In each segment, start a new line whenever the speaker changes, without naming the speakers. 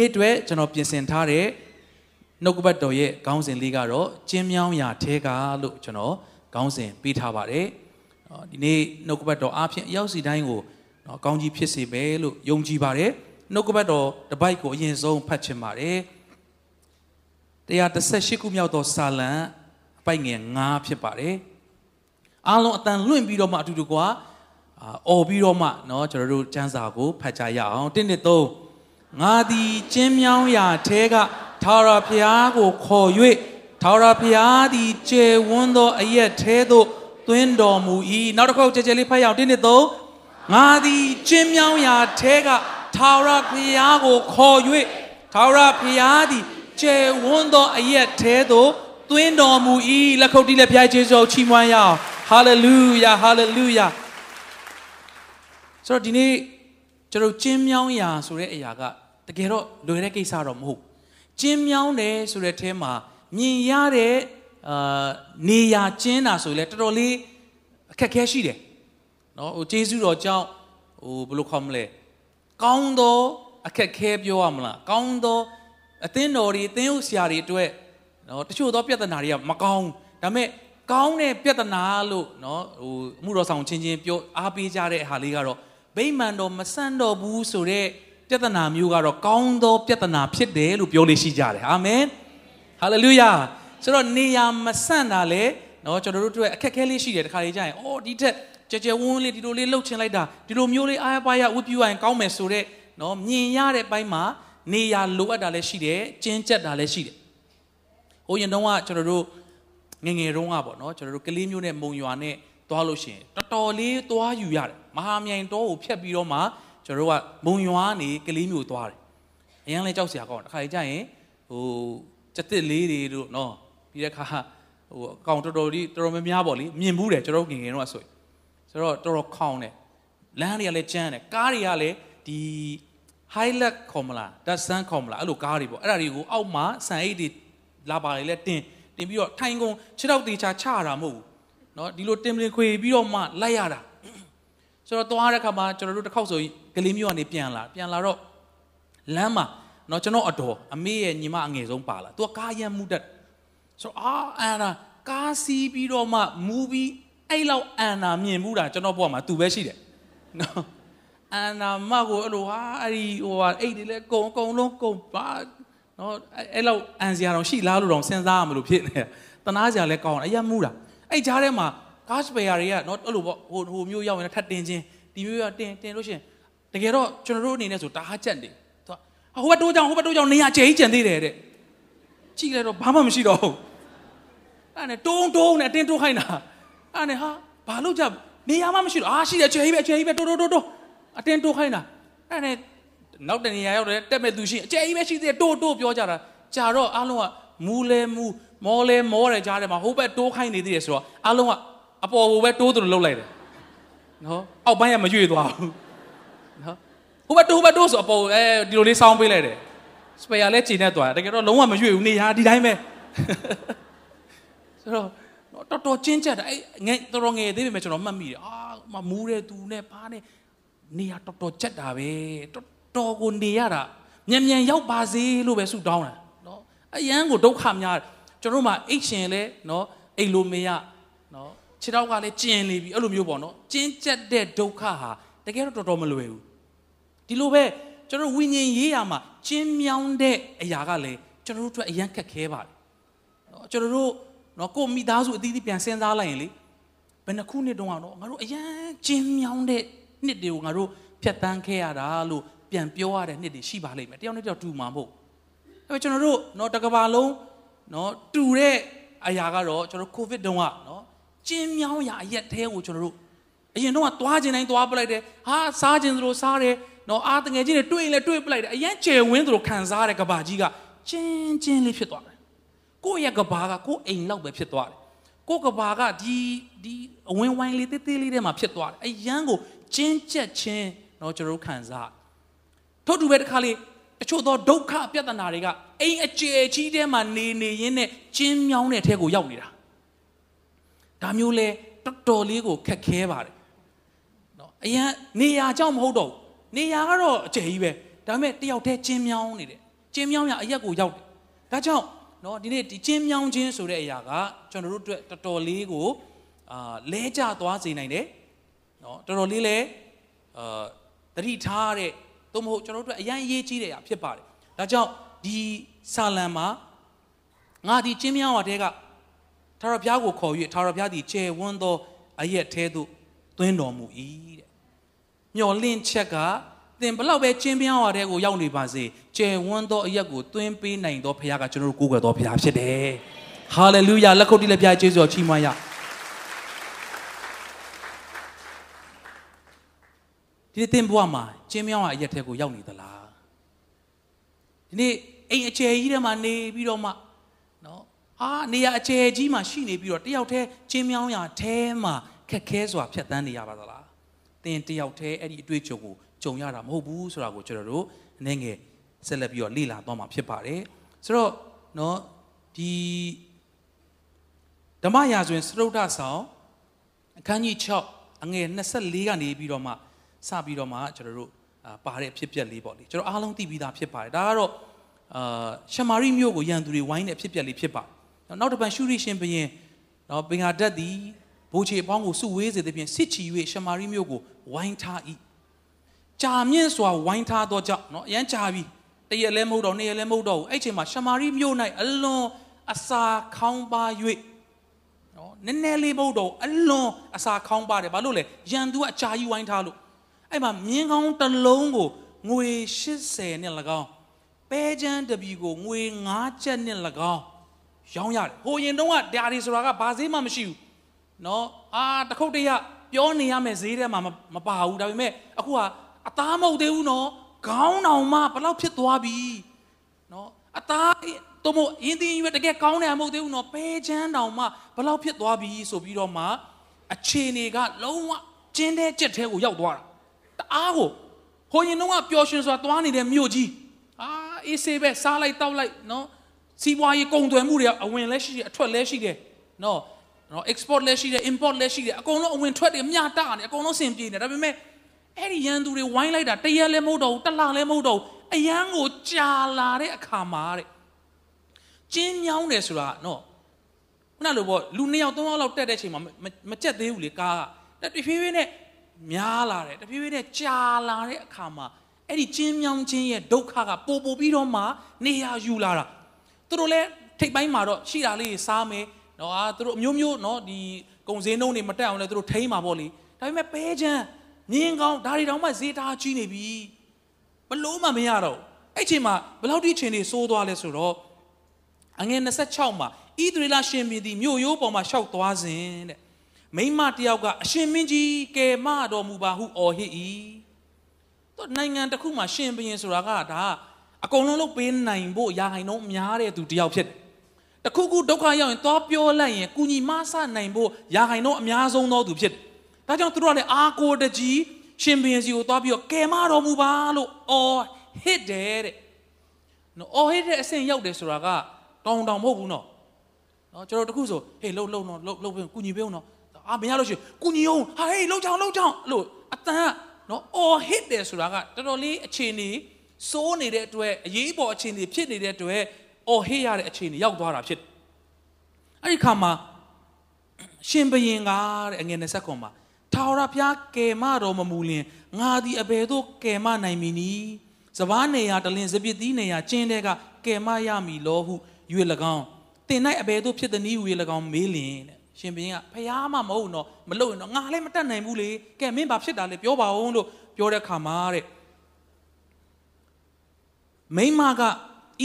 နေ့အတွက်ကျွန်တော်ပြင်ဆင်ထားတဲ့နှုတ်ကပတ်တော်ရဲ့ခေါင်းစဉ်လေးကတော့ကျင်းမြောင်းရာထဲကလို့ကျွန်တော်ခေါင်းစဉ်ပေးထားပါတယ်။ဒီနေ့နှုတ်ကပတ်တော်အားဖြင့်အရောက်စီတိုင်းကိုနော်ကောင်းကြီးဖြစ်စေမယ်လို့ယုံကြည်ပါတယ်။နှုတ်ကပတ်တော်တပိုက်ကိုအရင်ဆုံးဖတ်ချင်ပါတယ်။138ခုမြောက်သောစာလံအပိုက်ငယ်9ဖြစ်ပါတယ်။အားလုံးအတန်လွင့်ပြီးတော့မှအတူတကွာအော်ပြီးတော့မှနော်ကျွန်တော်တို့စံစာကိုဖတ်ကြရအောင်။1 2 3 ငါသည်ကျင်းမြောင်းရာထဲကထာဝရဘုရားကိုခေါ်၍ထာဝရဘုရားသည်ကျေဝန်းသောအရက်ထဲသို့သွင်းတော်မူ၏နောက်တစ်ခေါက်ကြဲကြဲလေးဖတ်ရအောင်1 2 3ငါသည်ကျင်းမြောင်းရာထဲကထာဝရဘုရားကိုခေါ်၍ထာဝရဘုရားသည်ကျေဝန်းသောအရက်ထဲသို့သွင်းတော်မူ၏လက်ခုပ်တီးလက်ဖျားကျေးဇူးချီးမွမ်းရအောင်ဟာလေလုယာဟာလေလုယာဆိုတော့ဒီနေ့ကျွန်တော်ကျင်းမြောင်းရာဆိုတဲ့အရာက တကယ်တော့လွယ်တဲ့ကိစ္စတော့မဟုတ်ကျင်းမြောင်းတယ်ဆိုတဲ့အထဲမှာမြင်ရတဲ့အာနေရာကျင်းတာဆိုရင်လည်းတော်တော်လေးအခက်ခဲရှိတယ်နော်ဟိုကျေးဇူးတော်ကြောင့်ဟိုဘယ်လိုခေါ်မလဲကောင်းသောအခက်ခဲပြောရမလားကောင်းသောအသင်းတော်တွေအသင်းဥဆရာတွေအတွက်နော်တချို့သောပြဿနာတွေကမကောင်းဒါပေမဲ့ကောင်းတဲ့ပြဿနာလို့နော်ဟိုအမှုတော်ဆောင်ချင်းချင်းပြောအားပေးကြတဲ့ဟာလေးကတော့ဗိမာန်တော်မဆန့်တော့ဘူးဆိုတော့ ပြဿနာမျိုးကတော့ကောင်းသောပြဿနာဖြစ်တယ်လို့ပြောလို့ရှိကြတယ်အာမင်ဟာလေလုယာဆိုတော့နေရာမဆန့်တာလေနော်ကျွန်တော်တို့တို့အခက်ခဲလေးရှိတယ်တခါလေးကြာရင်အော်ဒီထက်ကြကြဝန်းလေးဒီလိုလေးလှုပ်ချင်လိုက်တာဒီလိုမျိုးလေးအားပါရဝတ်ပြူရရင်ကောင်းမယ်ဆိုတော့နော်မြင်ရတဲ့ဘိုင်းမှာနေရာလိုအပ်တာလည်းရှိတယ်ကျင်းကျက်တာလည်းရှိတယ်ဟိုရင်တော့ကကျွန်တော်တို့ငငယ်တုန်းကပေါ့နော်ကျွန်တော်တို့ကလေးမျိုးနဲ့မုံရွာနဲ့သွားလို့ရှိရင်တော်တော်လေးသွားယူရတယ်မဟာမြိုင်တောကိုဖြတ်ပြီးတော့မှ ကျွန်တော်တို့ကမုံရွာနေကလေးမျိုးသွားတယ်အရင်လဲကြောက်စရာကောင်းတယ်တစ်ခါကြီးကြာရင်ဟိုစက်တစ်လေးတွေတို့နော်ပြီးတဲ့ခါဟိုအကောင်တော်တော်လေးတော်တော်များများပေါ့လေမြင်ဘူးတယ်ကျွန်တော်ငငယ်တော့ဆိုရင်ဆိုတော့တော်တော်ခေါင်းတယ်လမ်းတွေကလည်းကျန်းတယ်ကားတွေကလည်းဒီ highlight ခေါ်မလားဒါဆန်းခေါ်မလားအဲ့လိုကားတွေပေါ့အဲ့ဒါတွေကိုအောက်မှာဆန်အိတ်တွေလာပါလေလဲတင်တင်ပြီးတော့ထိုင်ကုန်ခြေထောက်တေချာချရတာမဟုတ်ဘူးเนาะဒီလိုတင်ပလင်ခွေပြီးတော့မှလိုက်ရတာဆိုတော့သွားတဲ့ခါမှာကျွန်တော်တို့တစ်ခေါက်ဆို ကလေးမျိုးကနေပြန်လာပြန်လာတော့လမ်းမှာနော်ကျွန်တော်အတော်အမေရဲ့ညီမအငယ်ဆုံးပါလာသူကကားရမ်းမှုတက်ဆိုတော့အာအန်နာကားစီးပြီးတော့မှမူပြီးအဲ့လောက်အန်နာမြင်မှုတာကျွန်တော်ဘဝမှာသူပဲရှိတယ်နော်အန်နာမကိုအဲ့လိုဟာအဲ့ဒီဟိုဟာအိတ်တွေလဲကုံအကုန်လုံးကုံပါနော်အဲ့လောက်အန်စရာတော့ရှိလားလို့တော့စဉ်းစားရမလို့ဖြစ်နေတနာစရာလဲကောင်းအရမှုတာအဲ့ကြားထဲမှာကားစပယ်ယာတွေကနော်အဲ့လိုပေါ့ဟိုဟိုမျိုးရောက်ရင်ထပ်တင်ချင်းဒီမျိုးရတင်တင်လို့ရှိရင် တကယ်တော့ကျွန်တော်တို့အနေနဲ့ဆိုတားချက်တယ်သူကဟိုဘက်တိုးကြောင်ဟိုဘက်တိုးကြောင်နေရာကျဲကြီးကျန်သေးတယ်တဲ့ကြည့်လိုက်တော့ဘာမှမရှိတော့ဘူးအဲ့နဲ့တုံးတုံးနဲ့အတင်းတိုးခိုင်းတာအဲ့နဲ့ဟာဘာလို့ကြနေရာမှမရှိတော့အာရှိတယ်ကျဲကြီးပဲကျဲကြီးပဲတိုးတိုးတိုးတိုးအတင်းတိုးခိုင်းတာအဲ့နဲ့နောက်တနေရာရောက်တယ်တက်မဲ့သူရှိအကျဲကြီးပဲရှိသေးတယ်တိုးတိုးပြောကြတာကြာတော့အားလုံးကမူလဲမူမောလဲမောတယ်ကြားထဲမှာဟိုဘက်တိုးခိုင်းနေသေးတယ်ဆိုတော့အားလုံးကအပေါ်ဟိုဘက်တိုးသူလို့လှုပ်လိုက်တယ်နော်အောက်ပိုင်းကမရွေ့သွားဘူး နော်ဟိုဘက်တိုးဘက်တိုးဆိုအပေါ်အဲဒီလိုလေးစောင်းပေးလိုက်တယ်စပယ်ယာလည်းချိန်နေသွားတယ်တကယ်တော့လုံးဝမရွေ့ဘူးနေရာဒီတိုင်းပဲဆိုတော့တော်တော်ကျင်းကျက်တာအဲ့ငယ်တော်တော်ငယ်သေးပေမဲ့ကျွန်တော်မှတ်မိတယ်အာမမူးတဲ့သူနဲ့ဘာနဲ့နေရာတော်တော်ကျက်တာပဲတော်တော်ကိုနေရတာမြန်မြန်ရောက်ပါစေလို့ပဲဆုတောင်းတာနော်အရန်ကိုဒုက္ခများကျွန်တော်တို့မှအိတ်ရှင်လဲနော်အိတ်လိုမေးရနော်ခြေထောက်ကလည်းကျင်နေပြီအဲ့လိုမျိုးပေါ့နော်ကျင်းကျက်တဲ့ဒုက္ခဟာတကယ်တော့တော်တော်မလွယ်ဘူး ဒီလိုပဲကျွန်တော်ဝိညာဉ်ရေးရမှာကျင်းမြောင်းတဲ့အရာကလည်းကျွန်တော်တို့အတွက်အရန်ခက်ခဲပါတယ်နော်ကျွန်တော်တို့နော်ကိုမိသားစုအသီးသီးပြန်စဉ်းစားလိုက်ရင်လေဘယ်နှခုနှစ်တုန်းကတော့ငါတို့အရန်ကျင်းမြောင်းတဲ့နှစ်တွေကိုငါတို့ဖြတ်တန်းခဲ့ရတာလို့ပြန်ပြောရတဲ့နှစ်တွေရှိပါလိမ့်မယ်တယောက်နဲ့တယောက်တူမှာမဟုတ်အဲကျွန်တော်တို့နော်တကဘာလုံးနော်တူတဲ့အရာကတော့ကျွန်တော်ကိုဗစ်တုန်းကနော်ကျင်းမြောင်းရာအရက်သေးကိုကျွန်တော်တို့အရင်တော့သွားခြင်းတိုင်းသွားပလိုက်တယ်ဟာစားခြင်းသလိုစားတယ် နော်အားတငယ်ချင်းတွေတွေ့ရင်လည်းတွေ့ပလိုက်တယ်အရင်ကျယ်ဝင်းသလိုခံစားတဲ့ကဘာကြီးကကျင်းကျင်းလေးဖြစ်သွားတယ်ကိုယ့်ရဲ့ကဘာကကိုယ့်အိမ်လောက်ပဲဖြစ်သွားတယ်ကိုယ့်ကဘာကဒီဒီအဝင်းဝိုင်းလေးတေးသေးလေးထဲမှာဖြစ်သွားတယ်အရန်ကိုကျင်းကျက်ခြင်းနော်ကျွန်တော်တို့ခံစားထို့တူပဲတစ်ခါလေးတချို့သောဒုက္ခပြဿနာတွေကအိမ်အကျယ်ကြီးထဲမှာနေနေရင်းနဲ့ကျင်းမြောင်းတဲ့အထက်ကိုရောက်နေတာဒါမျိုးလဲတော်တော်လေးကိုခက်ခဲပါတယ်နော်အရင်နေရာကြောင့်မဟုတ်တော့ နေရာကတော့အကျယ်ကြီးပဲဒါပေမဲ့တယောက်တည်းကျင်းမြောင်းနေတယ်ကျင်းမြောင်းရအရက်ကိုရောက်တယ်ဒါကြောင့်နော်ဒီနေ့ဒီကျင်းမြောင်းခြင်းဆိုတဲ့အရာကကျွန်တော်တို့အတွက်တော်တော်လေးကိုအာလဲကျသွားစေနိုင်တယ်နော်တော်တော်လေးလဲအာတတိထားတဲ့သို့မဟုတ်ကျွန်တော်တို့အတွက်အရင်အရေးကြီးတဲ့အရာဖြစ်ပါတယ်ဒါကြောင့်ဒီဆာလံမှာငါဒီကျင်းမြောင်းရတဲ့ကထာဝရဘုရားကိုခေါ်၍ထာဝရဘုရားသည်ကျယ်ဝန်းသောအရက်ထဲသို့သွင်းတော်မူ၏တဲ့ မျော်လင့်ချက်ကသင်ဘလောက်ပဲကျင်းပြောင်းရတဲ့ကိုရောက်နေပါစေကျယ်ဝန်းသောအရက်ကိုသွင်းပေးနိုင်သောဘုရားကကျွန်တော်တို့ကိုးကွယ်သောဘုရားဖြစ်တယ်ဟာလေလုယာလက်ခုပ်တီးလက်ပြကျေးဇူးတော်ချီးမွမ်းရဒီသင်ဘဝမှာကျင်းပြောင်းရအရက်ထဲကိုရောက်နေသလားဒီနေ့အိမ်အကျယ်ကြီးထဲမှာနေပြီးတော့မှနော်အာနေရအကျယ်ကြီးမှာရှိနေပြီးတော့တယောက်တည်းကျင်းပြောင်းရထဲမှာခက်ခဲစွာဖြတ်တန်းနေရပါသလား သင်တယောက်တည်းအဲ့ဒီအတွေ့အကြုံကိုကြုံရတာမဟုတ်ဘူးဆိုတာကိုကျွန်တော်တို့အနေငယ်ဆက်လက်ပြီးတော့လေ့လာသွားမှာဖြစ်ပါတယ်ဆိုတော့เนาะဒီဓမ္မရာဇဝင်စရုဒ္ဓဆောင်အခန်းကြီး6အငယ်24ကနေပြီးတော့မှစပြီးတော့မှကျွန်တော်တို့ပါတဲ့ဖြစ်ပျက်လေးပေါ့လေကျွန်တော်အားလုံးသိပြီးသားဖြစ်ပါတယ်ဒါကတော့အာရှမာရိမြို့ကိုရန်သူတွေဝိုင်းတဲ့ဖြစ်ပျက်လေးဖြစ်ပါတယ်နောက်တစ်ပံရှုရိရှင်ဘုရင်နော်ပင်ဟာတက်သည် ဘိုးချေအပေါင်းကိုစုဝေးစေသဖြင့်စစ်ချီ၍ရှမာရိမြို့ကိုဝိုင်းထား၏ကြာမြင့်စွာဝိုင်းထားသောကြောင့်နော်အရန်ကြာပြီတရက်လည်းမဟုတ်တော့နှစ်ရက်လည်းမဟုတ်တော့ဘူးအဲ့ချိန်မှာရှမာရိမြို့၌အလွန်အစာခေါင်းပါ၍နော်နည်းနည်းလေးမဟုတ်တော့အလွန်အစာခေါင်းပါတယ်ဘာလို့လဲရန်သူကအကြာကြီးဝိုင်းထားလို့အဲ့မှာမြင်းကောင်းတစ်လုံးကိုငွေ80နဲ့၎င်းပဲချမ်းတပြီကိုငွေ9ချက်နဲ့၎င်းရောင်းရတယ်ဟိုရင်တုန်းကဓာရီဆိုတာကဘာဈေးမှမရှိဘူး နော်အာတခုတ်တရပြောနေရမယ်ဈေးထဲမှာမပါဘူးဒါပေမဲ့အခုကအသားမဟုတ်သေးဘူးနော်ခေါင်းတောင်မှဘလောက်ဖြစ်သွားပြီနော်အသားတို့မို့အင်းတင်းရွက်တကယ်ကောင်းတယ်မဟုတ်သေးဘူးနော်ပဲချမ်းတောင်မှဘလောက်ဖြစ်သွားပြီဆိုပြီးတော့မှအခြေအနေကလုံးဝကျင်းတဲ့ကြက်ထဲကိုရောက်သွားတာတအားကိုဟိုရင်တော့ပျော်ရွှင်စွာသွားနေတဲ့မြို့ကြီးအာအေးဆေးပဲစားလိုက်တောက်လိုက်နော်စီးပွားရေးကုန်သွယ်မှုတွေအဝင်လည်းရှိတယ်အထွက်လည်းရှိတယ်နော် နော် export လည်းရှိတယ် import လည်းရှိတယ်အကုန်လုံးအဝင်ထွက်တွေမျှတနေအကုန်လုံးစင်ပြေနေဒါပေမဲ့အဲ့ဒီရန်သူတွေဝိုင်းလိုက်တာတရက်လည်းမဟုတ်တော့ဘူးတလလည်းမဟုတ်တော့ဘူးအရန်ကိုကြာလာတဲ့အခါမှာတဲ့ကျင်းမြောင်းတယ်ဆိုတာနော်ခုနလိုပေါ့လူနှစ်ယောက်သုံးယောက်လောက်တက်တဲ့ချိန်မှာမကြက်သေးဘူးလေကားကတဖြည်းဖြည်းနဲ့များလာတယ်တဖြည်းဖြည်းနဲ့ကြာလာတဲ့အခါမှာအဲ့ဒီကျင်းမြောင်းခြင်းရဲ့ဒုက္ခကပိုပိုပြီးတော့မှနေရာယူလာတာသူတို့လည်းထိတ်ပိုင်းမှာတော့ရှိတာလေးစားမယ် နော်အာသူတို့အမျိုးမျိုးနော်ဒီကုံစင်းနှုံးတွေမတက်အောင်လဲသူတို့ထိန်းမှာပေါ့လေဒါပေမဲ့ပဲချမ်းမြင်းကောင်းဒါတွေတောင်မှဈေးထားကြီးနေပြီဘလို့မှမရတော့အဲ့ချိန်မှာဘလောက်ထိချိန်တွေစိုးသွားလဲဆိုတော့အငယ်26မှာဣသရေလရှင်ပြည်သည်မြို့ရိုးပေါ်မှာရှောက်သွားစဉ်တဲ့မိမတယောက်ကအရှင်မင်းကြီးကယ်မတော်မူပါဟုအော်ဟစ်၏သူနိုင်ငံတစ်ခုမှာရှင်ဘုရင်ဆိုတာကဒါအကုန်လုံးလုပ်ပေးနိုင်ဖို့ရာဟိုင်နှုန်းများတဲ့သူတယောက်ဖြစ်တယ် တခုခုဒုက္ခရောက်ရင်သွားပြောလိုက်ရင်ကုညီမဆနိုင်ဖို့ရာဟိုင်နှုန်းအများဆုံးသောသူဖြစ်တယ်ဒါကြောင့်သူတို့ကလည်းအာကိုတကြီးရှင်ဘုရင်စီကိုသွားပြီးတော့ကယ်မတော်မူပါလို့အော်ဟစ်တယ်တဲ့နော်အော်ဟစ်တဲ့အဆင့်ရောက်တယ်ဆိုတာကတောင်းတောင်းမဟုတ်ဘူးနော်နော်ကျွန်တော်တခုဆိုဟေးလှုပ်လှုပ်နော်လှုပ်လှုပ်ကုညီပေးအောင်နော်အာမရလို့ရှိရင်ကုညီအောင်ဟာဟေးလှုပ်ချောင်းလှုပ်ချောင်းလို့အတန်နော်အော်ဟစ်တယ်ဆိုတာကတော်တော်လေးအခြေအနေစိုးနေတဲ့အတွက်အရေးပေါ်အခြေအနေဖြစ်နေတဲ့အတွက် အော်ဟစ်ရတဲ့အခြေအနေရောက်သွားတာဖြစ်အဲ့ဒီခါမှာရှင်ဘရင်ကတဲ့အငယ်20ခွန်မှာထာဝရဘုရားကယ်မတော်မမူလင်ငါသည်အဘယ်သို့ကယ်မနိုင်မည်နည်းစပားနေရာတလင်စပစ်သီးနေရာကျင်းတဲ့ကကယ်မရမည်လောဟု၍၎င်းတင်၌အဘယ်သို့ဖြစ်သည်နည်း၍၎င်းမေးလင်တဲ့ရှင်ဘုရင်ကဖះမမဟုတ်တော့မလို့ရင်တော့ငါလည်းမတတ်နိုင်ဘူးလေကဲမင်းဘာဖြစ်တာလဲပြောပါဦးလို့ပြောတဲ့ခါမှာတဲ့မိမက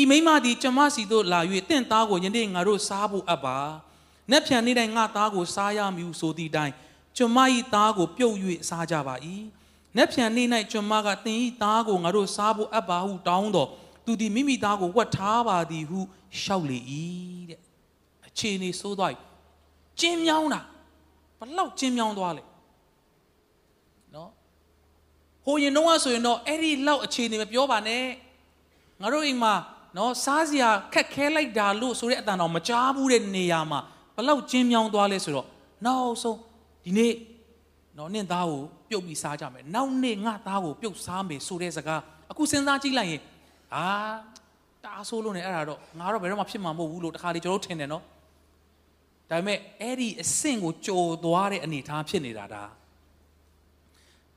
ဤမိမသည်ကျမစီသို့လာ၍တင့်သားကိုယနေ့ငါတို့စားဖို့အပ်ပါ။နက်ဖြန်နေ့တိုင်းငါသားကိုစားရမည်ဆိုသည့်တိုင်ကျွန်မ၏သားကိုပြုတ်၍စားကြပါ၏။နက်ဖြန်နေ့၌ကျွန်မကတင်၏သားကိုငါတို့စားဖို့အပ်ပါဟုတောင်းတော့သူသည်မိမိသားကိုဝတ်ထားပါသည်ဟုရှောက်လေ၏တဲ့။အခြေအနေဆိုးသွားပြီ။ကျင်းမြောင်းတာဘလောက်ကျင်းမြောင်းသွားလဲ။နော်။ဟိုရင်တော့ဆိုရင်တော့အဲ့ဒီလောက်အခြေအနေမပြောပါနဲ့။ငါတို့အိမ်မှာ နော်စားစရာခက်ခဲလိုက်တာလို့ဆိုတဲ့အတန်တော်မကြားဘူးတဲ့နေရာမှာဘလောက်ကျင်းမြောင်းသွားလဲဆိုတော့နောက်ဆုံးဒီနေ့နော်နင့်သားကိုပြုတ်ပြီးစားကြမယ်နောက်နေ့ငါသားကိုပြုတ်စားမယ်ဆိုတဲ့စကားအခုစဉ်းစားကြည့်လိုက်ရင်အာတတအားဆိုးလို့နေအဲ့ဒါတော့ငါတော့ဘယ်တော့မှဖြစ်မှာမဟုတ်ဘူးလို့တခါလေကျွန်တော်ထင်တယ်နော်ဒါပေမဲ့အဲ့ဒီအဆင့်ကိုကြော်သွားတဲ့အနေအထားဖြစ်နေတာဒါ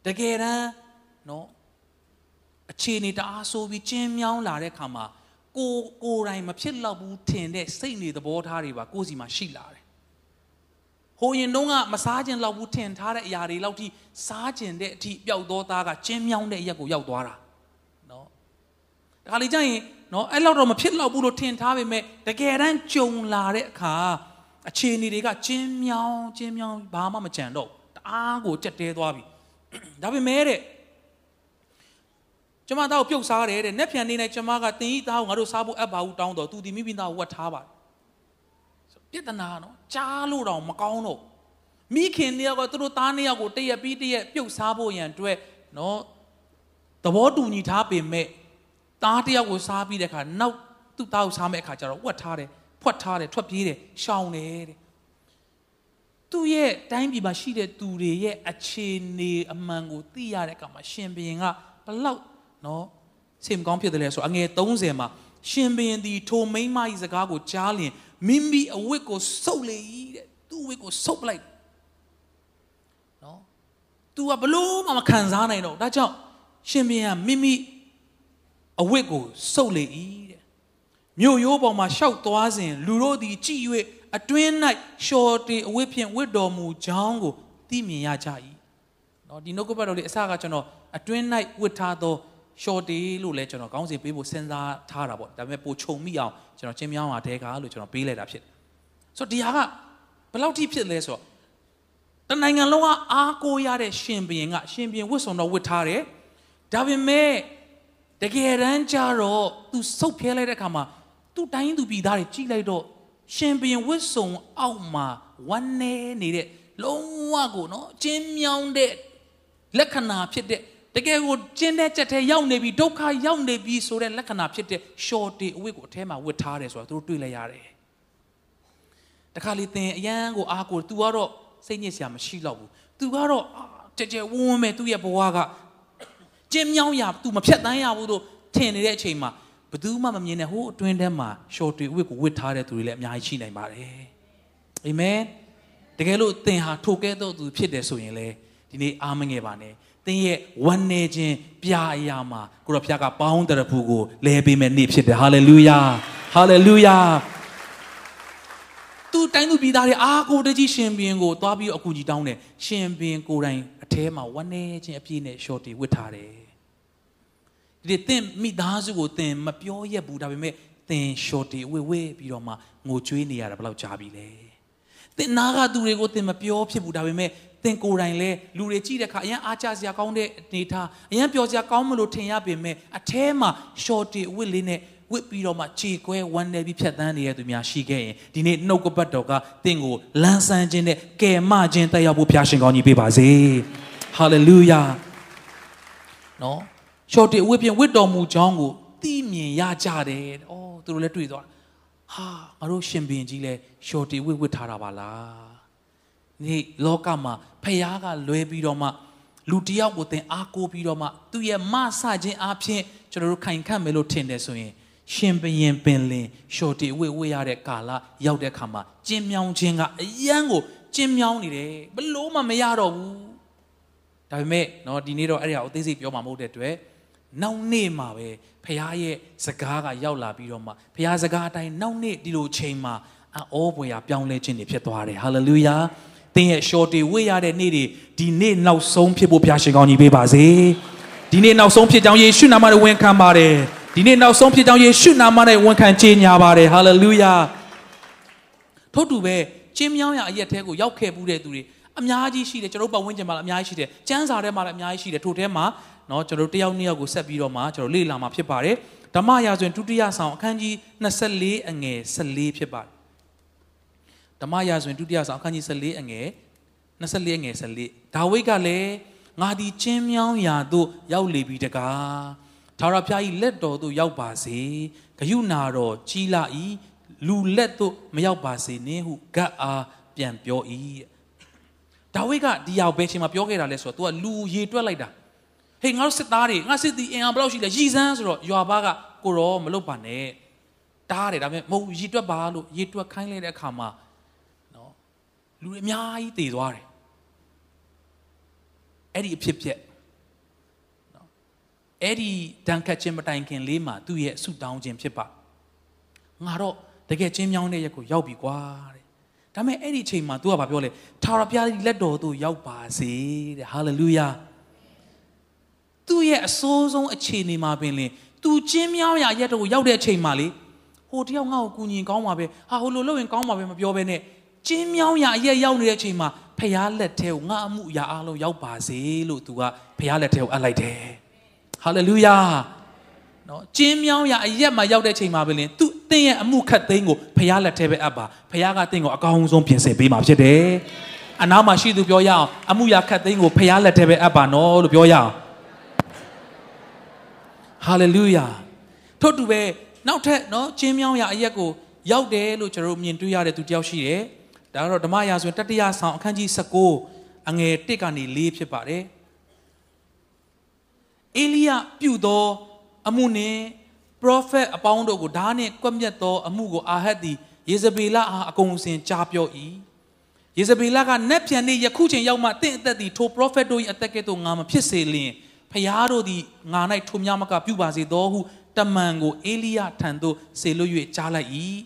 တကယ်တမ်းနော်အခြေအနေတအားဆိုးပြီးကျင်းမြောင်းလာတဲ့ခါမှာ ကိုကိုယ်တိုင်မဖြစ်တော့ဘူးထင်တဲ့စိတ်နေသဘောထားတွေပါကိုယ်စီမှာရှိလာတယ်ဟိုရင်တုန်းကမစားခြင်းလောက်ဘူးထင်ထားတဲ့အရာတွေလောက်ထိစားခြင်းတဲ့အထိပျောက်သောသားကကျင်းမြောင်းတဲ့အရက်ကိုရောက်သွားတာနော်ဒါခါလေးကျရင်နော်အဲ့လောက်တော့မဖြစ်တော့ဘူးလို့ထင်ထားပေမဲ့တကယ်တမ်းကြုံလာတဲ့အခါအခြေအနေတွေကကျင်းမြောင်းကျင်းမြောင်းဘာမှမကြံတော့တအားကိုကြက်တဲသွားပြီဒါပေမဲ့တဲ့ ကျမသားကိုပြုတ်စားတယ်တဲ့။နက်ဖြန်နေနဲ့ကျမကတင်ဤသားကိုငါတို့စားဖို့အပ်ပါဘူးတောင်းတော့သူဒီမိမိသားကိုဝတ်ထားပါတယ်။ပြဿနာနော်ကြားလို့တော့မကောင်းတော့မိခင်တယောက်ကသူတို့သားနှစ်ယောက်ကိုတရက်ပြီးတရက်ပြုတ်စားဖို့ရန်အတွက်နော်သဘောတူညီထားပေမဲ့သားတယောက်ကိုစားပြီးတဲ့အခါနောက်သူ့သားကိုစားမဲ့အခါကျတော့ဝတ်ထားတယ်ဖွက်ထားတယ်ထွက်ပြေးတယ်ရှောင်တယ်တဲ့သူ့ရဲ့တိုင်းပြည်မှာရှိတဲ့သူတွေရဲ့အခြေအနေအမှန်ကိုသိရတဲ့အခါမှာရှင်ဘုရင်ကဘလောက် နော်စိတ်မကောင်းဖြစ်တယ်လဲဆိုအငယ်30မှာရှင်ဘုရင်ဒီထိုမိန်းမကြီးစကားကိုကြားလျင်မိမိအဝတ်ကိုစုပ်လေ၏တဲ့သူ့အဝတ်ကိုစုပ်ပလိုက်နော် तू ကဘလို့မှမခံစားနိုင်တော့ဒါကြောင့်ရှင်ဘုရင်ကမိမိအဝတ်ကိုစုပ်လေ၏တဲ့မြို့ရိုးပေါ်မှာရှောက်သွားစဉ်လူတို့သည်ကြည်၍အတွင်း၌လျှော်တေအဝတ်ဖြင့်ဝတ်တော်မူကြောင်းကိုသိမြင်ရကြ၏နော်ဒီနှုတ်ကပတ်တော်လေးအစကကျွန်တော်အတွင်း၌ဝတ်ထားသော short day လို့လည်းကျွန်တော်ခေါင်းစဉ်ပေးဖို့စဉ်းစားထားတာပေါ့ဒါပေမဲ့ပိုခြုံမိအောင်ကျွန်တော်ချင်းမြောင်းပါတဲကလို့ကျွန်တော်ပေးလိုက်တာဖြစ်တယ်ဆိုတော့ဒီဟာကဘယ်လောက်ထိဖြစ်လဲဆိုတော့တနိုင်ငံလုံးကအားကိုးရတဲ့ရှင်ဘုရင်ကရှင်ဘုရင်ဝတ်ဆောင်တော့ဝတ်ထားတယ်ဒါပေမဲ့တကယ်တမ်းကျတော့သူစုပ်ဖျဲလိုက်တဲ့အခါမှာသူ့တိုင်းသူပြည်သားတွေကြည့်လိုက်တော့ရှင်ဘုရင်ဝတ်ဆောင်အောက်မှာဝမ်းနေနေတဲ့လုံးဝကိုနော်ကျင်းမြောင်းတဲ့လက္ခဏာဖြစ်တဲ့ တကယ်ကိုကျင်းတဲ့ချက်ထဲရောက်နေပြီဒုက္ခရောက်နေပြီဆိုတဲ့လက္ခဏာဖြစ်တဲ့ short day အဝတ်ကိုအထဲမှာဝတ်ထားတယ်ဆိုတာသူတို့တွေ့လိုက်ရတယ်တခါလေသင်အရန်ကိုအားကို तू ကတော့စိတ်ညစ်စရာမရှိတော့ဘူး तू ကတော့ကြဲကြဲဝန်းဝန်းပဲသူ့ရဲ့ဘဝကကျင်းမြောင်းရ तू မဖြတ်တန်းရဘူးလို့ထင်နေတဲ့အချိန်မှာဘယ်သူမှမမြင်တဲ့ဟိုအတွင်းထဲမှာ short day အဝတ်ကိုဝတ်ထားတဲ့သူတွေလည်းအများကြီးရှိနိုင်ပါတယ်အာမင်တကယ်လို့သင်ဟာထိုကဲ့သို့သူဖြစ်တယ်ဆိုရင်လေဒီနေ့အားမငယ်ပါနဲ့သ င်ရဲ့ဝမ်းနေခြင်းပြာအရာမှာကိုရောဖျားကပေါင်းတရဖူကိုလဲပေးမဲ့နေ့ဖြစ်တယ်ဟာလေလုယာဟာလေလုယာသူတိုင်းသူပြည်သားတွေအားကိုတကြီးရှင်ဘင်းကိုသွားပြီးအကူကြီးတောင်းတယ်ရှင်ဘင်းကိုယ်တိုင်အထဲမှာဝမ်းနေခြင်းအပြည့်နဲ့ရှော့တီဝတ်ထားတယ်ဒီသင်မိသားစုကိုသင်မပြောရက်ဘူးဒါပေမဲ့သင်ရှော့တီဝေဝေပြီးတော့မှငိုကြွေးနေရတာဘယ်လောက်ကြာပြီလဲသင်နာကသူတွေကိုသင်မပြောဖြစ်ဘူးဒါပေမဲ့ သင်ကိုယ်တိုင်လဲလူတွေကြည့်တဲ့အခါအရင်အားကြစရာကောင်းတဲ့အနေထားအရင်ပျော်စရာကောင်းမလို့ထင်ရပေမဲ့အแทမှာ shorty ဝစ်လေးနဲ့ဝစ်ပြီးတော့မှခြေကွဲဝမ်းနေပြီးဖြတ်တန်းနေတဲ့သူများရှိခဲ့ရင်ဒီနေ့နှုတ်ကပတ်တော်ကသင်ကိုလန်းဆန်းခြင်းနဲ့ကယ်မခြင်းတက်ရောက်ဖို့ဖျားရှင်ကောင်းကြီးပေးပါစေဟာလေလုယာနော် shorty ဝစ်ပြင်ဝစ်တော်မူကြောင်းကိုသိမြင်ရကြတယ်။အော်သူတို့လည်းတွေ့သွားဟာငါတို့ရှင်ဘင်ကြီးလဲ shorty ဝစ်ဝစ်ထားတာပါလား နေ့လောကမှာဖယားကလွဲပြီးတော့မှလူတယောက်ကိုသင်အားကိုးပြီးတော့မှသူ့ရဲ့မဆခြင်းအပြင်ကျွန်တော်တို့ခိုင်ခန့်မယ်လို့ထင်တယ်ဆိုရင်ရှင်ဘရင်ပင်လင်ရှော်တီဝေဝေရတဲ့ကာလရောက်တဲ့ခါမှာကျင်းမြောင်းခြင်းကအယံကိုကျင်းမြောင်းနေတယ်ဘလို့မှမရတော့ဘူးဒါပေမဲ့เนาะဒီနေ့တော့အဲ့ဒါကိုအသေးစိတ်ပြောမှာမဟုတ်တဲ့အတွက်နောက်နေ့မှာပဲဖခင်ရဲ့စကားကရောက်လာပြီးတော့မှဖခင်စကားအတိုင်းနောက်နေ့ဒီလိုချိန်မှာအောပွေရပြောင်းလဲခြင်းတွေဖြစ်သွားတယ်ဟာလေလုယာ သင်ရဲ့ shorty ဝေ့ရတဲ့နေ့တွေဒီနေ့နောက်ဆုံးဖြစ်ဖို့ဘုရားရှင်ကောင်းကြီးပေးပါစေဒီနေ့နောက်ဆုံးဖြစ်ကြောင်းယေရှုနာမနဲ့ဝန်ခံပါတယ်ဒီနေ့နောက်ဆုံးဖြစ်ကြောင်းယေရှုနာမနဲ့ဝန်ခံကြေညာပါတယ်ဟာလေလုယာထို့တူပဲကျင်းမြောင်းရအရက်ထဲကိုရောက်ခဲ့မှုတဲ့သူတွေအများကြီးရှိတယ်ကျွန်တော်ပတ်ဝန်းကျင်မှာလည်းအများကြီးရှိတယ်ကျမ်းစာထဲမှာလည်းအများကြီးရှိတယ်ထို့ထဲမှာเนาะကျွန်တော်တယောက်နှစ်ယောက်ကိုဆက်ပြီးတော့မှကျွန်တော်လေ့လာမှာဖြစ်ပါတယ်ဓမ္မရာဇဝင်ဒုတိယဆောင်အခန်းကြီး24အငယ်14ဖြစ်ပါတယ် ဓမ္မရာဇဝင်ဒုတိယဆောင်အခန်းကြီး14အငယ်24အငယ်14ဒါဝိဒ်ကလည်းငါဒီချင်းမြောင်းရာသို့ရောက်လေပြီတကားထာဝရဘုရား၏လက်တော်သို့ရောက်ပါစေဂယုနာတော်ကြီးလာ၏လူလက်သို့မရောက်ပါစေနှင့်ဟုဂတ်အားပြန်ပြော၏ဒါဝိဒ်ကဒီရောက်ဘယ်ချိန်မှာပြောခဲ့တာလဲဆိုတော့ तू ကလူရေတွက်လိုက်တာဟေးငါတို့စစ်သားတွေငါစစ်သည်အင်အားဘယ်လောက်ရှိလဲရည်စမ်းဆိုတော့ယွာဘာကကိုရောမလုပ်ပါနဲ့တားတယ်ဒါပေမဲ့မဟုတ်ရေတွက်ပါလို့ရေတွက်ခိုင်းလိုက်တဲ့အခါမှာနော် လူတွေအများကြီးတည်သွားတယ်အဲ့ဒီအဖြစ်ဖြစ်နော်အဲ့ဒီတန်ခတ်ခြင်းမတိုင်ခင်လေးမှာသူ့ရဲ့ဆုတောင်းခြင်းဖြစ်ပါငါတော့တကယ်ချင်းမြောင်းတဲ့ရက်ကိုရောက်ပြီကွာတဲ့ဒါပေမဲ့အဲ့ဒီအချိန်မှာ तू ကဘာပြောလဲထာဝရဘုရားလက်တော်သို့ရောက်ပါစေတဲ့ဟာလေလုယာသူ့ရဲ့အဆိုးဆုံးအခြေအနေမှာပင်လင်သူချင်းမြောင်းရရက်တော်ကိုရောက်တဲ့အချိန်မှာလေဟိုတယောက်ငါ့ကိုကူညီကောင်းပါပဲဟာဟိုလိုလုပ်ရင်ကောင်းပါပဲမပြောဘဲနဲ့ ချင်းမြောင်းရအရက်ရောက်နေတဲ့အချိန်မှာဖះလက်ထဲကိုငါအမှုအရာအလုံးရောက်ပါစေလို့ तू ကဖះလက်ထဲကိုအပ်လိုက်တယ်ဟာလေလုယာနော်ကျင်းမြောင်းရအရက်မှာရောက်တဲ့ချိန်မှာပဲလင်သူသင်ရဲ့အမှုခတ်သိမ်းကိုဖះလက်ထဲပဲအပ်ပါဖះကသင်ကိုအကောင်းဆုံးပြင်ဆင်ပေးမှာဖြစ်တယ်အနားမှာရှိသူပြောရအောင်အမှုရာခတ်သိမ်းကိုဖះလက်ထဲပဲအပ်ပါနော်လို့ပြောရအောင်ဟာလေလုယာထို့တူပဲနောက်ထပ်နော်ကျင်းမြောင်းရအရက်ကိုရောက်တယ်လို့ကျွန်တော်တို့မြင်တွေ့ရတဲ့သူတယောက်ရှိတယ် ဒါကတော့ဓမ္မရာဆိုရင်တတိယဆောင်အခန်းကြီး19အငယ်1ကနေ4ဖြစ်ပါတယ်အေလိယပြုသော အမှုနှင့် prophet အပေါင်းတို့ကိုဓာနှင့်ကွပ်မျက်သော အမှုကိုအာဟတ်သည်ယေဇဗေလအားအကုန်အစင်ကြားပြော၏ယေဇဗေလကနက်ပြန်နေယခုချိန်ရောက်မှတင့်အသက်သည်ထို prophet တို့၏အသက်ကဲ့သို့ငါမဖြစ်စေလျင်ဖျားတို့သည်ငါ၌ထိုများမကပြုပါစေသောဟုတမန်ကိုအေလိယထံသို့ဆေလွတ်၍ကြားလိုက်၏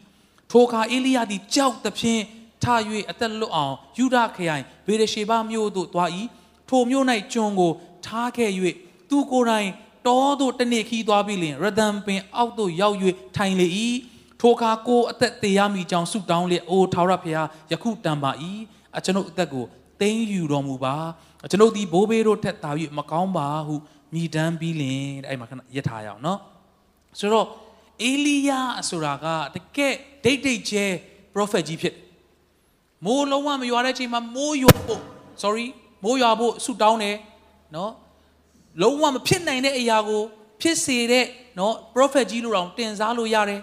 ထိုအခါအေလိယသည်ကြောက်သဖြင့် ထ၍အသက်လွတ်အောင်ယူဒခရိုင်ဘေရရှေဘမြို့သို့သွား၏ထိုမြို့၌ကျွန်ကိုထားခဲ့၍သူကိုယ်တိုင်တောသို့တနေ့ခီးသွားပြီးလျင်ရဒံပင်အောက်သို့ရောက်၍ထိုင်လေ၏ထိုအခါကိုအသက်သေးရမိကြောင်းဆုတောင်းလျက်အိုထာဝရဘုရားယခုတန်ပါ၏အကျွန်ုပ်အသက်ကိုသိမ်းယူတော်မူပါကျွန်ုပ်ဒီဘိုးဘေးတို့ထက်သာ၍မကောင်းပါဟုမိတမ်းပြီးလင်အဲ့မှာခဏရထားရအောင်နော်ဆိုတော့အေလိယဆိုတာကတကယ်ဒိတ်ဒိတ်ကျဲ prophet ကြီးဖြစ် မိုးလုံးဝမရွာတဲ့အချိန်မှာမိုးရွာဖို့ sorry မိုးရွာဖို့ဆူတောင်းတယ်နော်လုံးဝမဖြစ်နိုင်တဲ့အရာကို ဖြစ်စေတဲ့နော် prophet ကြီးလို့တောင်တင်စားလို့ရတယ်